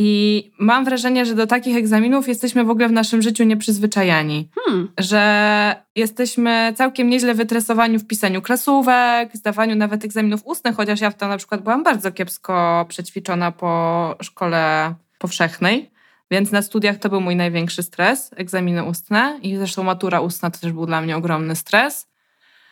I mam wrażenie, że do takich egzaminów jesteśmy w ogóle w naszym życiu nieprzyzwyczajani. Hmm. Że jesteśmy całkiem nieźle wytresowani w pisaniu klasówek, zdawaniu nawet egzaminów ustnych, chociaż ja w to na przykład byłam bardzo kiepsko przećwiczona po szkole powszechnej. Więc na studiach to był mój największy stres, egzaminy ustne i zresztą matura ustna to też był dla mnie ogromny stres.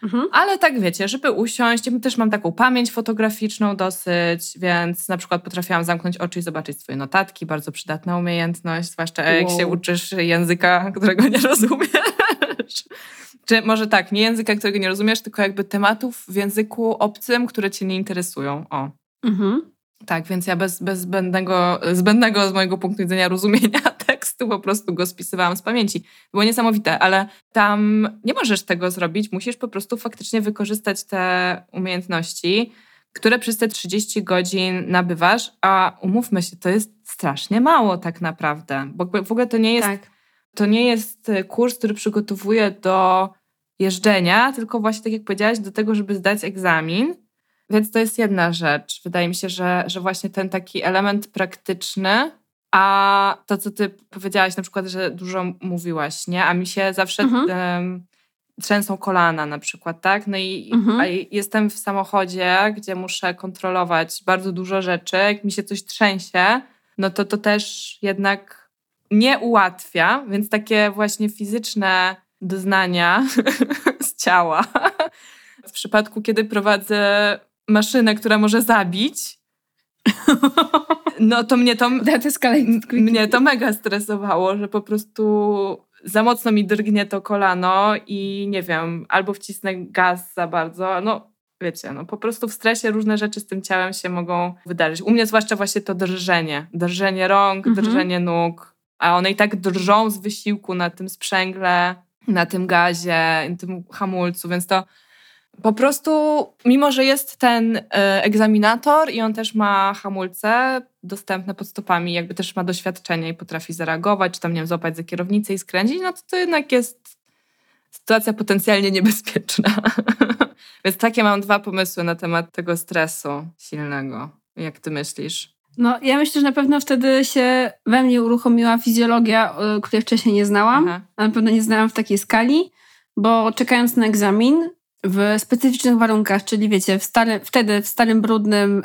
Mhm. Ale tak wiecie, żeby usiąść, ja też mam taką pamięć fotograficzną dosyć, więc na przykład potrafiłam zamknąć oczy i zobaczyć swoje notatki, bardzo przydatna umiejętność, zwłaszcza wow. jak się uczysz języka, którego nie rozumiesz. Czy może tak, nie języka, którego nie rozumiesz, tylko jakby tematów w języku obcym, które cię nie interesują. O. Mhm. Tak, więc ja bez, bez zbędnego, zbędnego z mojego punktu widzenia rozumienia tekstu po prostu go spisywałam z pamięci. Było niesamowite, ale tam nie możesz tego zrobić, musisz po prostu faktycznie wykorzystać te umiejętności, które przez te 30 godzin nabywasz, a umówmy się, to jest strasznie mało tak naprawdę, bo w ogóle to nie jest, tak. to nie jest kurs, który przygotowuje do jeżdżenia, tylko właśnie tak jak powiedziałaś, do tego, żeby zdać egzamin więc to jest jedna rzecz. Wydaje mi się, że, że właśnie ten taki element praktyczny, a to, co ty powiedziałaś na przykład, że dużo mówiłaś, nie? A mi się zawsze mhm. um, trzęsą kolana na przykład, tak? No i mhm. jestem w samochodzie, gdzie muszę kontrolować bardzo dużo rzeczy. Jak mi się coś trzęsie, no to to też jednak nie ułatwia, więc takie właśnie fizyczne doznania z ciała. W przypadku, kiedy prowadzę maszynę, która może zabić, no to mnie to, mnie to mega stresowało, że po prostu za mocno mi drgnie to kolano i nie wiem, albo wcisnę gaz za bardzo, no wiecie, no po prostu w stresie różne rzeczy z tym ciałem się mogą wydarzyć. U mnie zwłaszcza właśnie to drżenie, drżenie rąk, mhm. drżenie nóg, a one i tak drżą z wysiłku na tym sprzęgle, na tym gazie, na tym hamulcu, więc to po prostu, mimo że jest ten e, egzaminator i on też ma hamulce dostępne pod stopami, jakby też ma doświadczenie i potrafi zareagować, czy tam, nie wiem, złapać za kierownicę i skręcić, no to to jednak jest sytuacja potencjalnie niebezpieczna. Więc takie mam dwa pomysły na temat tego stresu silnego. Jak ty myślisz? No, ja myślę, że na pewno wtedy się we mnie uruchomiła fizjologia, e, której wcześniej nie znałam. Aha. Na pewno nie znałam w takiej skali, bo czekając na egzamin, w specyficznych warunkach, czyli wiecie, w stary, wtedy w starym, brudnym,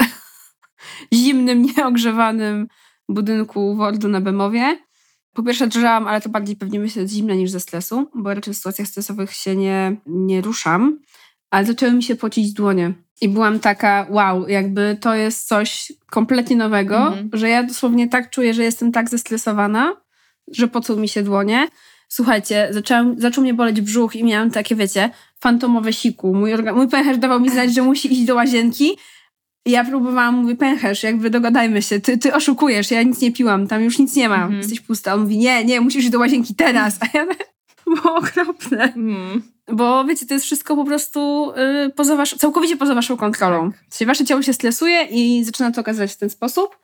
zimnym, nieogrzewanym budynku Wordu na Bemowie. Po pierwsze drżałam, ale to bardziej pewnie myślę z zimna niż ze stresu, bo raczej w sytuacjach stresowych się nie, nie ruszam, ale zaczęły mi się pocić dłonie. I byłam taka, wow, jakby to jest coś kompletnie nowego, mhm. że ja dosłownie tak czuję, że jestem tak zestresowana, że pocą mi się dłonie. Słuchajcie, zacząłem, zaczął mnie boleć brzuch i miałam takie, wiecie, fantomowe siku. Mój, mój pęcherz dawał mi znać, że musi iść do łazienki. Ja próbowałam, mówi pęcherz, jakby dogadajmy się, ty, ty oszukujesz, ja nic nie piłam, tam już nic nie ma, mm. jesteś pusta. On mówi, nie, nie, musisz iść do łazienki teraz. A ja było okropne. Mm. Bo wiecie, to jest wszystko po prostu yy, poza wasz, całkowicie poza waszą kontrolą. Tak. Czyli wasze ciało się stresuje i zaczyna to okazywać w ten sposób.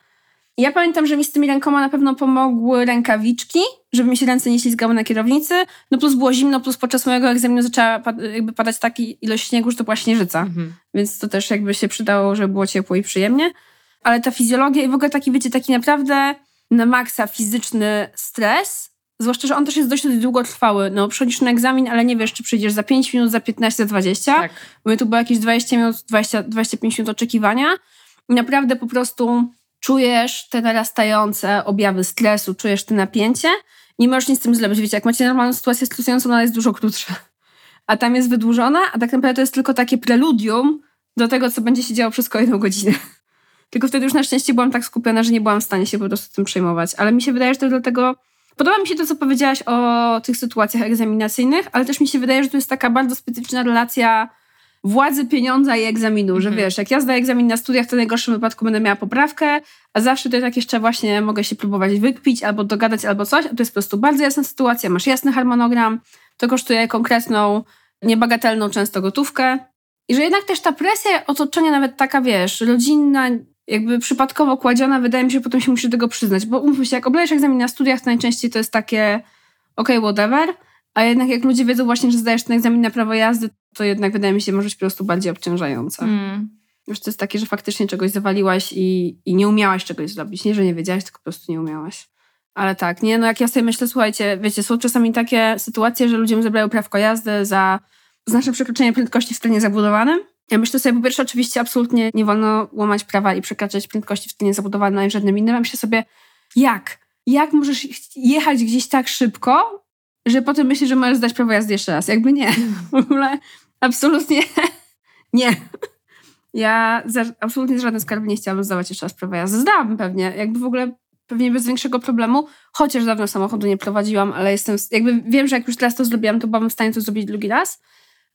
Ja pamiętam, że mi z tymi rękoma na pewno pomogły rękawiczki, żeby mi się ręce nie ślizgały na kierownicy. No plus było zimno, plus podczas mojego egzaminu zaczęła jakby padać taka ilość śniegu, że to była śnieżyca. Mhm. Więc to też jakby się przydało, żeby było ciepło i przyjemnie. Ale ta fizjologia i w ogóle taki, wiecie, taki naprawdę na maksa fizyczny stres, zwłaszcza, że on też jest dość długotrwały. No, przychodzisz na egzamin, ale nie wiesz, czy przyjdziesz za 5 minut, za 15, za 20. Tak. Bo tu było jakieś 20 minut, 20, 25 minut oczekiwania. I naprawdę po prostu czujesz te narastające objawy stresu, czujesz te napięcie, nie możesz nic z tym zrobić. Wiecie, jak macie normalną sytuację stresującą, ona jest dużo krótsza. A tam jest wydłużona, a tak naprawdę to jest tylko takie preludium do tego, co będzie się działo przez kolejną godzinę. Tylko wtedy już na szczęście byłam tak skupiona, że nie byłam w stanie się po prostu tym przejmować. Ale mi się wydaje, że to dlatego... Podoba mi się to, co powiedziałaś o tych sytuacjach egzaminacyjnych, ale też mi się wydaje, że to jest taka bardzo specyficzna relacja władzy, pieniądza i egzaminu, że mhm. wiesz, jak ja zdaję egzamin na studiach, to w najgorszym wypadku będę miała poprawkę, a zawsze to tak jeszcze właśnie mogę się próbować wykpić albo dogadać albo coś, a to jest po prostu bardzo jasna sytuacja, masz jasny harmonogram, to kosztuje konkretną, niebagatelną często gotówkę i że jednak też ta presja otoczenia nawet taka, wiesz, rodzinna, jakby przypadkowo kładziona, wydaje mi się, że potem się musi do tego przyznać, bo umówmy się, jak oblejesz egzamin na studiach, to najczęściej to jest takie ok, whatever, a jednak jak ludzie wiedzą właśnie, że zdajesz ten egzamin na prawo jazdy, to jednak wydaje mi się, może być po prostu bardziej obciążające. Mm. Już to jest takie, że faktycznie czegoś zawaliłaś i, i nie umiałaś czegoś zrobić. Nie, że nie wiedziałaś, tylko po prostu nie umiałaś. Ale tak, nie, no jak ja sobie myślę, słuchajcie, wiecie, są czasami takie sytuacje, że ludziom zabrają prawko jazdy za znaczne przekroczenie prędkości w terenie zabudowanym. Ja myślę sobie, po pierwsze, oczywiście absolutnie nie wolno łamać prawa i przekraczać prędkości w terenie zabudowanym ani żadnym innym. Ja myślę sobie, jak? Jak możesz jechać gdzieś tak szybko, że potem myślisz, że możesz zdać prawo jazdy jeszcze raz? Jakby nie. W ogóle absolutnie nie. Ja za, absolutnie z żadnym skarbem nie chciałabym zdawać jeszcze raz prawo jazdy. Zdałabym pewnie, jakby w ogóle pewnie bez większego problemu, chociaż dawno samochodu nie prowadziłam, ale jestem, jakby wiem, że jak już teraz to zrobiłam, to byłabym w stanie to zrobić drugi raz,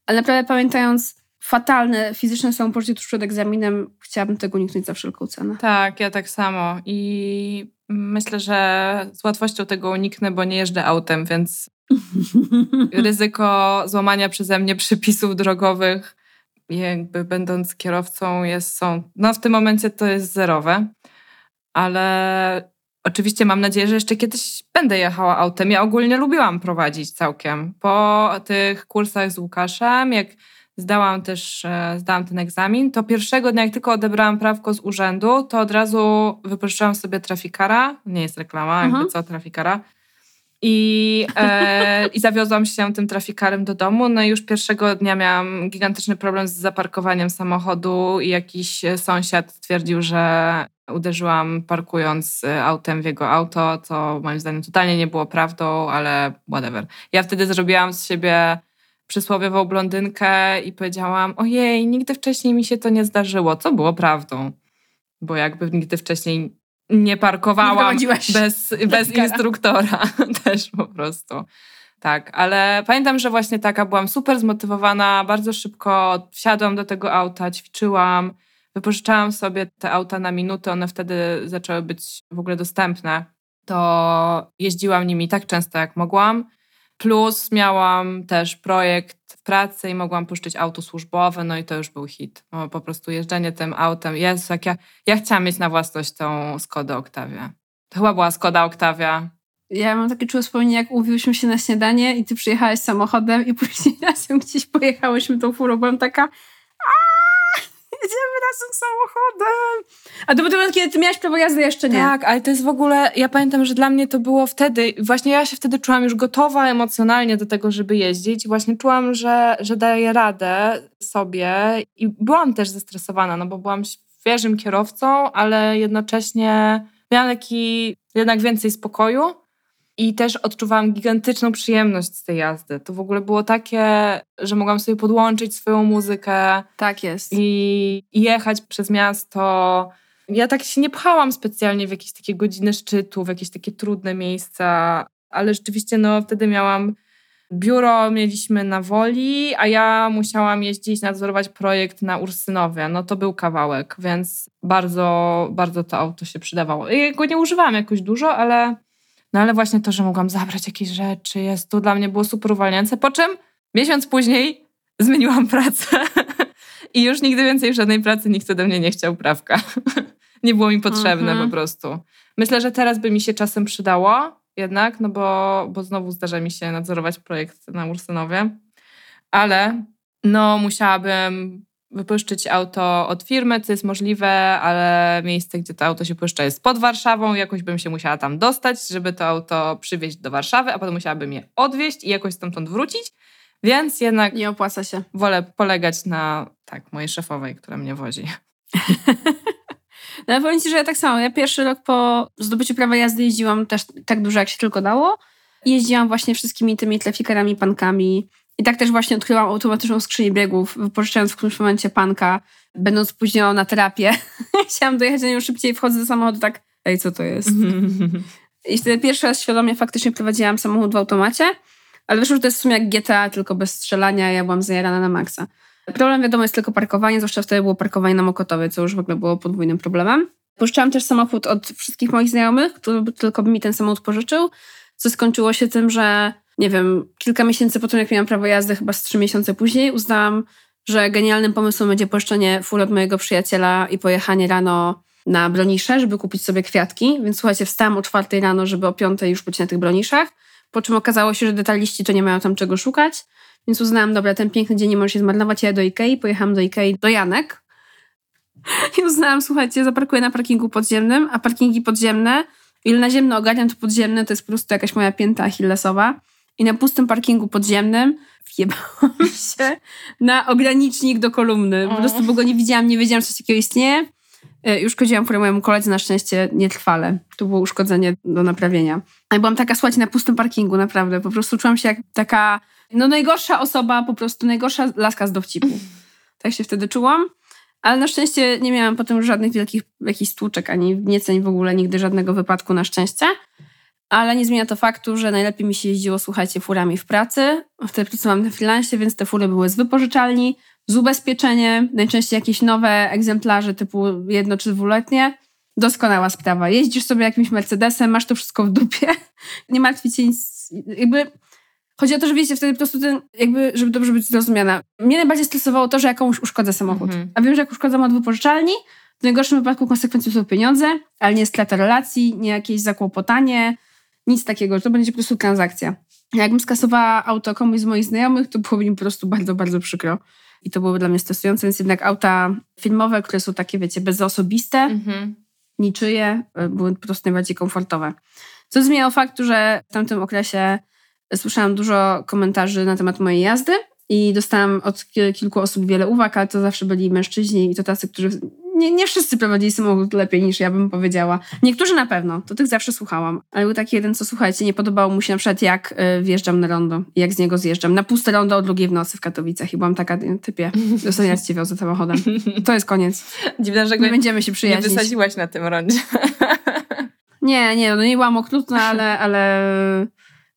ale naprawdę pamiętając fatalne fizyczne samopoczucie tuż przed egzaminem, chciałabym tego uniknąć za wszelką cenę. Tak, ja tak samo i myślę, że z łatwością tego uniknę, bo nie jeżdżę autem, więc ryzyko złamania przeze mnie przepisów drogowych, jakby będąc kierowcą, jest, są, no w tym momencie to jest zerowe, ale oczywiście mam nadzieję, że jeszcze kiedyś będę jechała autem. Ja ogólnie lubiłam prowadzić całkiem. Po tych kursach z Łukaszem, jak zdałam też, e, zdałam ten egzamin, to pierwszego dnia, jak tylko odebrałam prawko z urzędu, to od razu wypożyczyłam sobie trafikara, nie jest reklama, jakby co trafikara, i, e, I zawiozłam się tym trafikarem do domu. No i już pierwszego dnia miałam gigantyczny problem z zaparkowaniem samochodu i jakiś sąsiad stwierdził, że uderzyłam parkując e, autem w jego auto, co moim zdaniem totalnie nie było prawdą, ale whatever. Ja wtedy zrobiłam z siebie przysłowiową blondynkę i powiedziałam: Ojej, nigdy wcześniej mi się to nie zdarzyło, co było prawdą. Bo jakby nigdy wcześniej nie parkowałam nie bez, bez instruktora też po prostu. Tak, ale pamiętam, że właśnie taka byłam super zmotywowana, bardzo szybko wsiadłam do tego auta, ćwiczyłam, wypożyczałam sobie te auta na minutę, one wtedy zaczęły być w ogóle dostępne. To jeździłam nimi tak często, jak mogłam. Plus miałam też projekt pracy i mogłam puszczyć auto służbowe, no i to już był hit. Po prostu jeżdżenie tym autem. Jezu, jak ja, ja chciałam mieć na własność tą Skodę Octavia. To chyba była Skoda Octavia. Ja mam takie czułe wspomnienie, jak umówiłyśmy się na śniadanie i ty przyjechałeś samochodem i później razem gdzieś pojechałyśmy tą furą. Byłam taka jedziemy razem samochodem. A to był ten kiedy ty miałaś prawo jazdy, jeszcze nie. Tak, ale to jest w ogóle, ja pamiętam, że dla mnie to było wtedy, właśnie ja się wtedy czułam już gotowa emocjonalnie do tego, żeby jeździć. Właśnie czułam, że, że daję radę sobie i byłam też zestresowana, no bo byłam świeżym kierowcą, ale jednocześnie miałam taki jednak więcej spokoju i też odczuwałam gigantyczną przyjemność z tej jazdy. To w ogóle było takie, że mogłam sobie podłączyć swoją muzykę. Tak jest. I, jechać przez miasto. Ja tak się nie pchałam specjalnie w jakieś takie godziny szczytu, w jakieś takie trudne miejsca, ale rzeczywiście no wtedy miałam biuro mieliśmy na Woli, a ja musiałam jeździć, nadzorować projekt na Ursynowie. No to był kawałek, więc bardzo, bardzo to auto się przydawało. Ja go nie używałam jakoś dużo, ale no ale właśnie to, że mogłam zabrać jakieś rzeczy, jest to dla mnie było super uwalniające. Po czym miesiąc później zmieniłam pracę i już nigdy więcej w żadnej pracy nikt ode mnie nie chciał prawka. nie było mi potrzebne mhm. po prostu. Myślę, że teraz by mi się czasem przydało jednak, no bo, bo znowu zdarza mi się nadzorować projekt na Ursynowie, ale no musiałabym wypuszczyć auto od firmy, co jest możliwe, ale miejsce, gdzie to auto się puszcza jest pod Warszawą, jakoś bym się musiała tam dostać, żeby to auto przywieźć do Warszawy, a potem musiałabym je odwieźć i jakoś stamtąd wrócić, więc jednak... Nie opłaca się. Wolę polegać na, tak, mojej szefowej, która mnie wozi. no powiem Ci, że ja tak samo. Ja pierwszy rok po zdobyciu prawa jazdy jeździłam też tak dużo, jak się tylko dało. Jeździłam właśnie wszystkimi tymi tlefikarami, pankami, i tak też właśnie odkryłam automatyczną skrzynię biegów, wypożyczając w którymś momencie panka, będąc spóźnioną na terapię. Chciałam dojechać do nią szybciej, wchodzę do samochodu tak, ej, co to jest? I wtedy pierwszy raz świadomie faktycznie prowadziłam samochód w automacie, ale wyszło, że to jest w sumie jak GTA, tylko bez strzelania, ja byłam zajarana na maksa. Problem wiadomo jest tylko parkowanie, zwłaszcza wtedy było parkowanie na Mokotowie, co już w ogóle było podwójnym problemem. Pożyczałam też samochód od wszystkich moich znajomych, kto tylko by mi ten samochód pożyczył, co skończyło się tym, że nie wiem, kilka miesięcy po tym, jak miałam prawo jazdy, chyba z trzy miesiące później, uznałam, że genialnym pomysłem będzie poszczenie full od mojego przyjaciela i pojechanie rano na bronisze, żeby kupić sobie kwiatki. Więc słuchajcie, wstałam o czwartej rano, żeby o piątej już być na tych broniszach. Po czym okazało się, że detaliści to nie mają tam czego szukać. Więc uznałam, dobra, ten piękny dzień nie może się zmarnować. Ja do Ikei, pojechałam do Ikei do Janek. I uznałam, słuchajcie, zaparkuję na parkingu podziemnym, a parkingi podziemne, ile naziemne ogarniam, to podziemne to jest po prostu jakaś moja pięta achillesowa i na pustym parkingu podziemnym wjebałam się na ogranicznik do kolumny. Po prostu, bo go nie widziałam, nie wiedziałam, że coś takiego istnieje. E, już szkodziłam furę mojemu koledze, na szczęście nietrwale. To było uszkodzenie do naprawienia. A byłam taka, słuchajcie, na pustym parkingu, naprawdę. Po prostu czułam się jak taka, no najgorsza osoba, po prostu najgorsza laska z dowcipu. Tak się wtedy czułam. Ale na szczęście nie miałam potem żadnych wielkich jakichś stłuczek, ani nieceń w ogóle, nigdy żadnego wypadku na szczęście ale nie zmienia to faktu, że najlepiej mi się jeździło, słuchajcie, furami w pracy. Wtedy pracowałam na freelancie, więc te fury były z wypożyczalni, z ubezpieczeniem, najczęściej jakieś nowe egzemplarze typu jedno czy dwuletnie. Doskonała sprawa. Jeździsz sobie jakimś Mercedesem, masz to wszystko w dupie, nie martwi cię nic. Jakby chodzi o to, że wiecie, wtedy po prostu ten, jakby, żeby dobrze być zrozumiana. Mnie najbardziej stresowało to, że jakąś uszkodzę samochód. Mhm. A wiem, że jak uszkodzam od wypożyczalni, w najgorszym wypadku konsekwencją są pieniądze, ale nie strata relacji, nie jakieś zakłopotanie, nic takiego, to będzie po prostu transakcja. Jakbym skasowała auto komuś z moich znajomych, to byłoby mi po prostu bardzo, bardzo przykro. I to byłoby dla mnie stresujące, więc jednak auta filmowe, które są takie, wiecie, bezosobiste, mhm. niczyje, e, były po prostu najbardziej komfortowe. Co zmieniało faktu, że w tamtym okresie słyszałam dużo komentarzy na temat mojej jazdy i dostałam od kilku osób wiele uwag, ale to zawsze byli mężczyźni i to tacy, którzy nie, nie wszyscy prowadzili samochód lepiej niż ja bym powiedziała. Niektórzy na pewno, to tych zawsze słuchałam. Ale był taki jeden, co słuchajcie, nie podobało mu się na przykład jak y, wjeżdżam na rondo, jak z niego zjeżdżam. Na puste rondo o drugiej w nocy w Katowicach i byłam taka, typie, dostaniać cię wiozę samochodem. To jest koniec. Dziwne, że nie będziemy się przyjaźnić. Nie wysadziłaś na tym rondzie. nie, nie, no nie byłam okrutna, ale, ale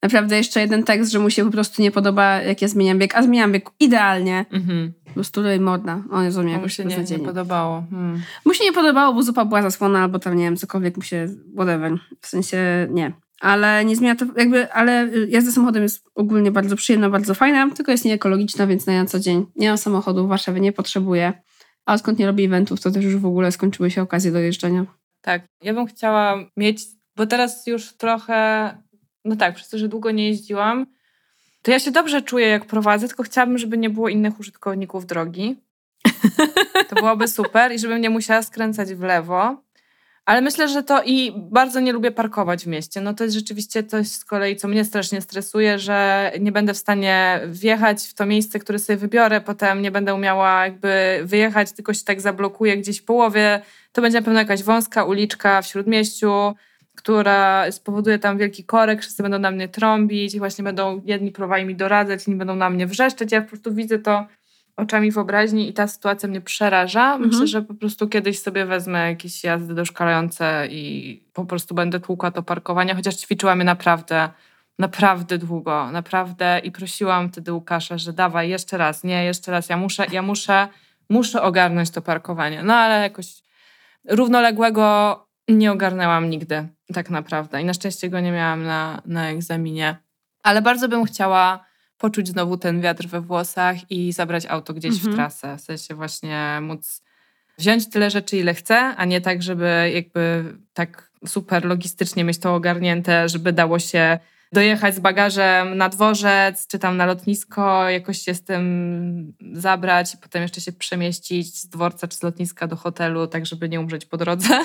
naprawdę jeszcze jeden tekst, że mu się po prostu nie podoba, jak ja zmieniam bieg, a zmieniam bieg idealnie. Mhm. Po prostu modna. O Jezu, mnie jakoś się nie, nie podobało. Hmm. Mu się nie podobało, bo zupa była zasłona, albo tam, nie wiem, cokolwiek mu się, whatever. W sensie, nie. Ale nie zmienia to, jakby, ale jazda samochodem jest ogólnie bardzo przyjemna, bardzo fajna, tylko jest nieekologiczna, więc na co dzień nie mam samochodu w Warszawie, nie potrzebuję. A odkąd nie robię eventów, to też już w ogóle skończyły się okazje do jeżdżenia. Tak, ja bym chciała mieć, bo teraz już trochę no tak, przez to, że długo nie jeździłam, to ja się dobrze czuję, jak prowadzę, tylko chciałabym, żeby nie było innych użytkowników drogi. To byłoby super i żebym nie musiała skręcać w lewo. Ale myślę, że to i bardzo nie lubię parkować w mieście. No to jest rzeczywiście coś z kolei, co mnie strasznie stresuje, że nie będę w stanie wjechać w to miejsce, które sobie wybiorę, potem nie będę umiała jakby wyjechać, tylko się tak zablokuję gdzieś w połowie. To będzie na pewno jakaś wąska uliczka w śródmieściu która spowoduje tam wielki korek, wszyscy będą na mnie trąbić i właśnie będą jedni próbowali mi doradzać, inni będą na mnie wrzeszczeć. Ja po prostu widzę to oczami wyobraźni i ta sytuacja mnie przeraża. Mhm. Myślę, że po prostu kiedyś sobie wezmę jakieś jazdy doszkalające i po prostu będę tłukła to parkowanie, chociaż ćwiczyłam je naprawdę, naprawdę długo, naprawdę i prosiłam wtedy Łukasza, że dawaj jeszcze raz, nie, jeszcze raz, ja muszę, ja muszę, muszę ogarnąć to parkowanie. No ale jakoś równoległego nie ogarnęłam nigdy, tak naprawdę. I na szczęście go nie miałam na, na egzaminie. Ale bardzo bym chciała poczuć znowu ten wiatr we włosach i zabrać auto gdzieś mhm. w trasę. W sensie właśnie móc wziąć tyle rzeczy, ile chcę, a nie tak, żeby jakby tak super logistycznie mieć to ogarnięte, żeby dało się dojechać z bagażem na dworzec, czy tam na lotnisko, jakoś się z tym zabrać i potem jeszcze się przemieścić z dworca czy z lotniska do hotelu, tak żeby nie umrzeć po drodze.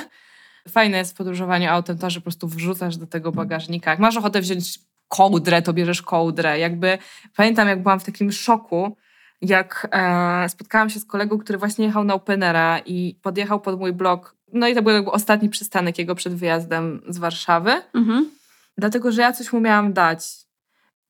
Fajne jest w podróżowaniu autem to, że po prostu wrzucasz do tego bagażnika. Jak masz ochotę wziąć kołdrę, to bierzesz kołdrę. Jakby pamiętam, jak byłam w takim szoku, jak e, spotkałam się z kolegą, który właśnie jechał na Openera i podjechał pod mój blok. No i to był jakby ostatni przystanek jego przed wyjazdem z Warszawy. Mhm. Dlatego, że ja coś mu miałam dać.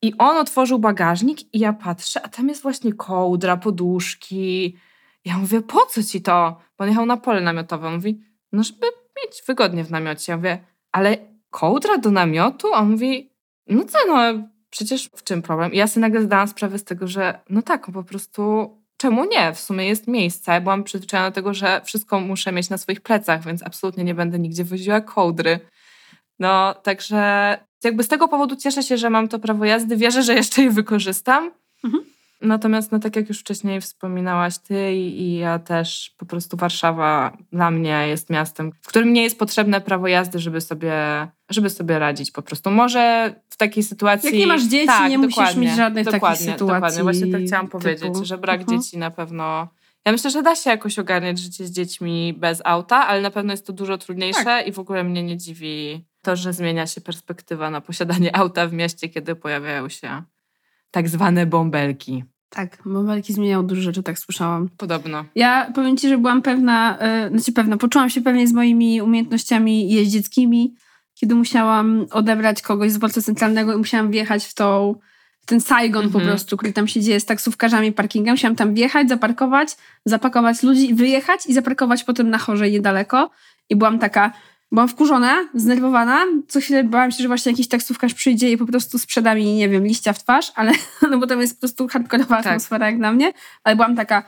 I on otworzył bagażnik i ja patrzę, a tam jest właśnie kołdra, poduszki. Ja mówię, po co ci to? Bo on jechał na pole namiotowe. On mówi, no żeby mieć wygodnie w namiocie. Ja mówię, ale kołdra do namiotu? On mówi, no co, no przecież w czym problem? I ja sobie nagle zdałam sprawę z tego, że no tak, po prostu czemu nie? W sumie jest miejsce. Ja byłam przyzwyczajona do tego, że wszystko muszę mieć na swoich plecach, więc absolutnie nie będę nigdzie woziła kołdry. No, także jakby z tego powodu cieszę się, że mam to prawo jazdy. Wierzę, że jeszcze je wykorzystam. Mhm. Natomiast, no tak jak już wcześniej wspominałaś ty i, ja też, po prostu Warszawa dla mnie jest miastem, w którym nie jest potrzebne prawo jazdy, żeby sobie, żeby sobie radzić po prostu. Może w takiej sytuacji... Jak nie masz dzieci, tak, nie musisz mieć żadnych dokładnie, takich sytuacji. Dokładnie, właśnie tak chciałam typu. powiedzieć, że brak uh-huh. dzieci na pewno... Ja myślę, że da się jakoś ogarniać życie z dziećmi bez auta, ale na pewno jest to dużo trudniejsze tak. i w ogóle mnie nie dziwi to, że zmienia się perspektywa na posiadanie auta w mieście, kiedy pojawiają się tak zwane bąbelki. Tak, bąbelki zmieniają dużo rzeczy, tak słyszałam. Podobno. Ja powiem Ci, że byłam pewna, yy, znaczy pewna, poczułam się pewnie z moimi umiejętnościami jeździeckimi, kiedy musiałam odebrać kogoś z dworca centralnego i musiałam wjechać w tą, w ten Saigon po mhm. prostu, który tam się dzieje z taksówkarzami, parkingiem. Musiałam tam wjechać, zaparkować, zapakować ludzi, wyjechać i zaparkować potem na chorze niedaleko. I byłam taka, Byłam wkurzona, znerwowana. Co chwilę bałam się, że właśnie jakiś taksówkarz przyjdzie i po prostu sprzeda mi, nie wiem, liścia w twarz, ale no bo tam jest po prostu hardkorowa tak. atmosfera jak na mnie. Ale byłam taka,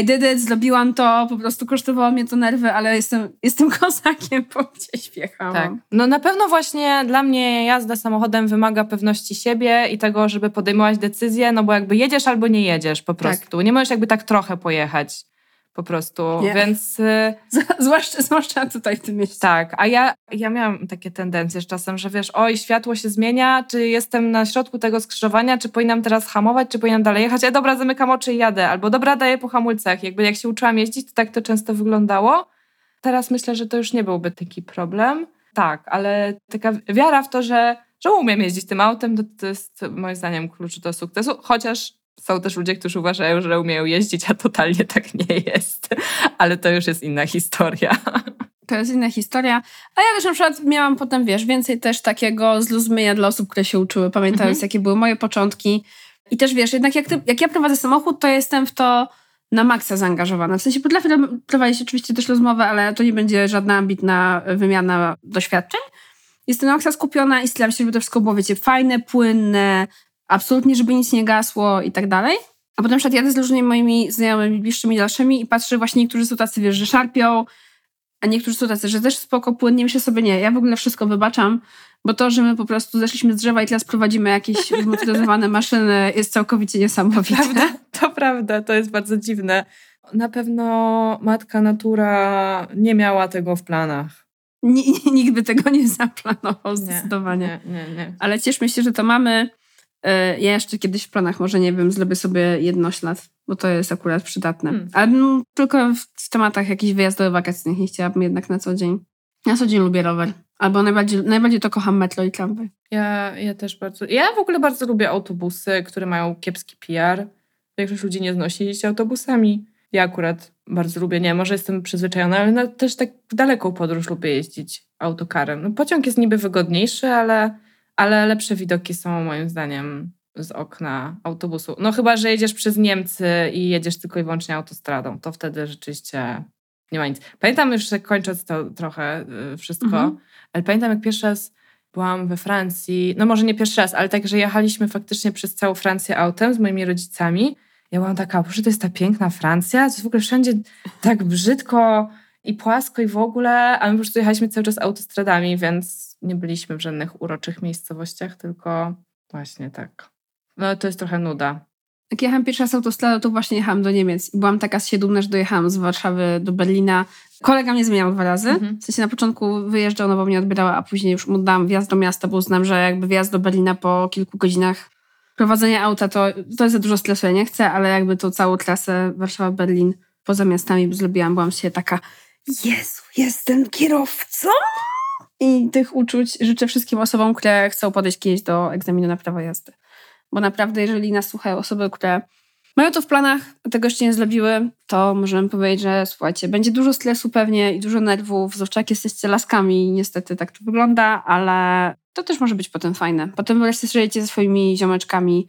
I did it, zrobiłam to, po prostu kosztowało mnie to nerwy, ale jestem, jestem kozakiem, bo gdzieś wjechałam. Tak. No na pewno właśnie dla mnie jazda samochodem wymaga pewności siebie i tego, żeby podejmować decyzje, no bo jakby jedziesz albo nie jedziesz po tak. prostu. Tak. Nie możesz jakby tak trochę pojechać po prostu, nie. więc... Y, zwłaszcza, zwłaszcza tutaj w tym mieście. Tak, a ja, ja miałam takie tendencje z czasem, że wiesz, oj, światło się zmienia, czy jestem na środku tego skrzyżowania, czy powinnam teraz hamować, czy powinnam dalej jechać, ja dobra, zamykam oczy i jadę, albo dobra, daję po hamulcach. Jakby jak się uczyłam jeździć, to tak to często wyglądało. Teraz myślę, że to już nie byłby taki problem. Tak, ale taka wiara w to, że, że umiem jeździć tym autem, to, to jest moim zdaniem klucz do sukcesu, chociaż są też ludzie, którzy uważają, że umieją jeździć, a totalnie tak nie jest. Ale to już jest inna historia. To jest inna historia. A ja też na przykład miałam potem, wiesz, więcej też takiego zluzmyja dla osób, które się uczyły, pamiętając, mhm. jakie były moje początki. I też wiesz, jednak jak, ty, jak ja prowadzę samochód, to jestem w to na maksa zaangażowana. W sensie potrafię prowadzić oczywiście też rozmowę, ale to nie będzie żadna ambitna wymiana doświadczeń. Jestem na maksa skupiona i staram się, żeby to wszystko było, wiecie, fajne, płynne, absolutnie, żeby nic nie gasło i tak dalej. A potem na przykład jadę z różnymi moimi znajomymi, bliższymi, dalszymi i patrzę, że właśnie niektórzy są tacy, wiesz, że szarpią, a niektórzy są tacy, że też spoko, płynnie, myślę sobie, nie, ja w ogóle wszystko wybaczam, bo to, że my po prostu zeszliśmy z drzewa i teraz prowadzimy jakieś zmotoryzowane maszyny jest całkowicie niesamowite. To prawda, to prawda, to jest bardzo dziwne. Na pewno matka natura nie miała tego w planach. nikt by tego nie zaplanował, zdecydowanie. Nie, nie, nie. Ale cieszmy się, że to mamy. E, ja jeszcze kiedyś w planach może, nie wiem, zrobię sobie jednoślad, bo to jest akurat przydatne. Hmm. Ale no, tylko w tematach jakichś wyjazdowych wakacyjnych nie chciałabym jednak na co dzień. Na co dzień lubię rower. Albo najbardziej, najbardziej to kocham metro i tramwaj. Ja, ja też bardzo... Ja w ogóle bardzo lubię autobusy, które mają kiepski PR. Większość ludzi nie znosi jeździć autobusami. Ja akurat bardzo lubię, nie, może jestem przyzwyczajona, ale też tak w daleką podróż lubię jeździć autokarem. No, pociąg jest niby wygodniejszy, ale ale lepsze widoki są moim zdaniem z okna autobusu. No chyba, że jedziesz przez Niemcy i jedziesz tylko i wyłącznie autostradą, to wtedy rzeczywiście nie ma nic. Pamiętam już, kończąc to trochę y, wszystko, mhm. ale pamiętam jak pierwszy raz byłam we Francji, no może nie pierwszy raz, ale tak, że jechaliśmy faktycznie przez całą Francję autem z moimi rodzicami. Ja byłam taka, proszę, to jest ta piękna Francja, to jest w ogóle wszędzie tak brzydko i płasko i w ogóle, a my po prostu jechaliśmy cały czas autostradami, więc nie byliśmy w żadnych uroczych miejscowościach, tylko właśnie tak. No to jest trochę nuda. Jak jechałam pierwszy raz autostradą, to właśnie jechałam do Niemiec. I byłam taka dumna, że dojechałam z Warszawy do Berlina. Kolega mnie zmieniał dwa razy. Mhm. W sensie na początku wyjeżdżał, no bo mnie odbierała, a później już mu dałam wjazd do miasta, bo uznam, że jakby wjazd do Berlina po kilku godzinach prowadzenia auta to, to jest za dużo stresu. Ja nie chcę, ale jakby to całą trasę Warszawa-Berlin poza miastami zrobiłam. Byłam się taka Jezu, jestem kierowcą! I tych uczuć życzę wszystkim osobom, które chcą podejść kiedyś do egzaminu na prawo jazdy. Bo naprawdę, jeżeli nas słuchają osoby, które mają to w planach, tego jeszcze nie zrobiły, to możemy powiedzieć, że słuchajcie, będzie dużo stresu pewnie i dużo nerwów, zwłaszcza jak jesteście laskami, niestety tak to wygląda, ale to też może być potem fajne. Potem wreszcie żyjecie ze swoimi ziomeczkami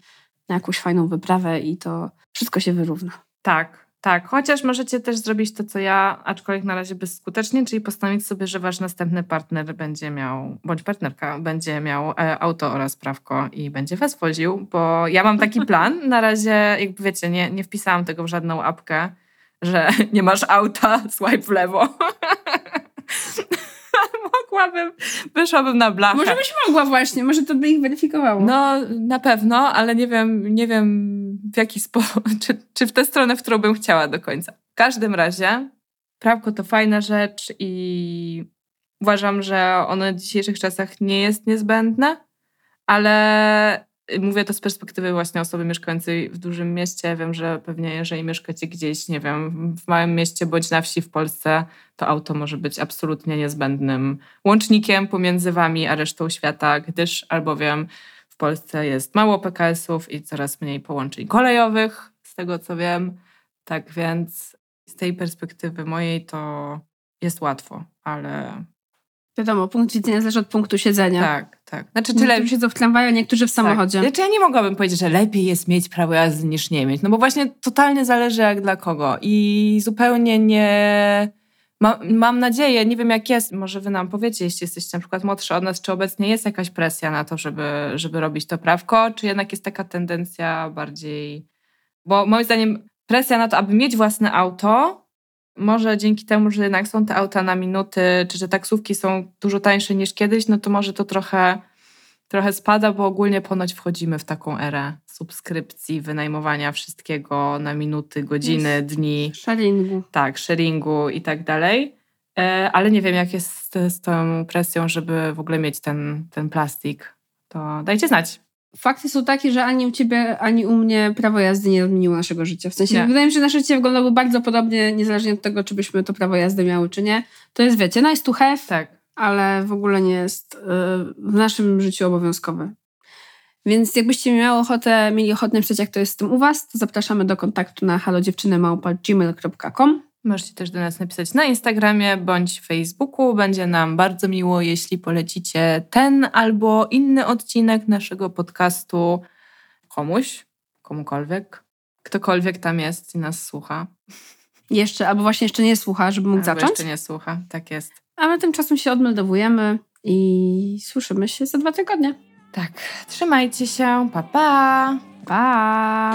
na jakąś fajną wyprawę i to wszystko się wyrówna. Tak, tak, chociaż możecie też zrobić to, co ja, aczkolwiek na razie bezskutecznie, czyli postanowić sobie, że wasz następny partner będzie miał, bądź partnerka będzie miał e, auto oraz prawko i będzie was woził, bo ja mam taki plan. Na razie, jakby wiecie, nie, nie wpisałam tego w żadną apkę, że nie masz auta, swipe w lewo. Mogłabym, wyszłabym na blachę. Może byś mogła właśnie, może to by ich weryfikowało. No, na pewno, ale nie wiem, nie wiem w jaki sposób, czy, czy w tę stronę, w którą bym chciała do końca. W każdym razie prawko to fajna rzecz i uważam, że ono w dzisiejszych czasach nie jest niezbędne, ale mówię to z perspektywy właśnie osoby mieszkającej w dużym mieście. Wiem, że pewnie jeżeli mieszkacie gdzieś, nie wiem, w małym mieście bądź na wsi w Polsce, to auto może być absolutnie niezbędnym łącznikiem pomiędzy wami a resztą świata, gdyż albowiem w Polsce jest mało PKS-ów i coraz mniej połączeń kolejowych, z tego co wiem. Tak więc z tej perspektywy mojej to jest łatwo, ale Wiadomo, punkt widzenia zależy od punktu siedzenia. Tak, tak. Znaczy, tyle... Niektórzy siedzą w tramwaju, niektórzy w samochodzie. Tak. Znaczy, ja nie mogłabym powiedzieć, że lepiej jest mieć prawo jazdy niż nie mieć, no bo właśnie totalnie zależy jak dla kogo i zupełnie nie... Ma, mam nadzieję, nie wiem jak jest, może wy nam powiecie, jeśli jesteście na przykład młodsze od nas, czy obecnie jest jakaś presja na to, żeby, żeby robić to prawko, czy jednak jest taka tendencja bardziej... Bo moim zdaniem presja na to, aby mieć własne auto, może dzięki temu, że jednak są te auta na minuty, czy że taksówki są dużo tańsze niż kiedyś, no to może to trochę, trochę spada, bo ogólnie ponoć wchodzimy w taką erę subskrypcji, wynajmowania wszystkiego na minuty, godziny, jest. dni. Sharingu. Tak, sharingu i tak dalej. E, ale nie wiem, jak jest z, z tą presją, żeby w ogóle mieć ten, ten plastik. To dajcie znać fakty są takie, że ani u ciebie, ani u mnie prawo jazdy nie odmieniło naszego życia. W sensie, nie. wydaje mi się, że nasze życie wyglądało bardzo podobnie, niezależnie od tego, czy byśmy to prawo jazdy miały, czy nie. To jest, wiecie, nice to have, tak. ale w ogóle nie jest y, w naszym życiu obowiązkowe. Więc jakbyście miały ochotę, mieli ochotę napisać, jak to jest z tym u was, to zapraszamy do kontaktu na halodziewczynymałpa.gmail.com Możecie też do nas napisać na Instagramie bądź Facebooku. Będzie nam bardzo miło, jeśli polecicie ten albo inny odcinek naszego podcastu komuś, komukolwiek, ktokolwiek tam jest i nas słucha. Jeszcze, albo właśnie jeszcze nie słucha, żeby mógł albo zacząć. jeszcze nie słucha, tak jest. A my tymczasem się odmeldowujemy i słyszymy się za dwa tygodnie. Tak, trzymajcie się, pa pa! Pa!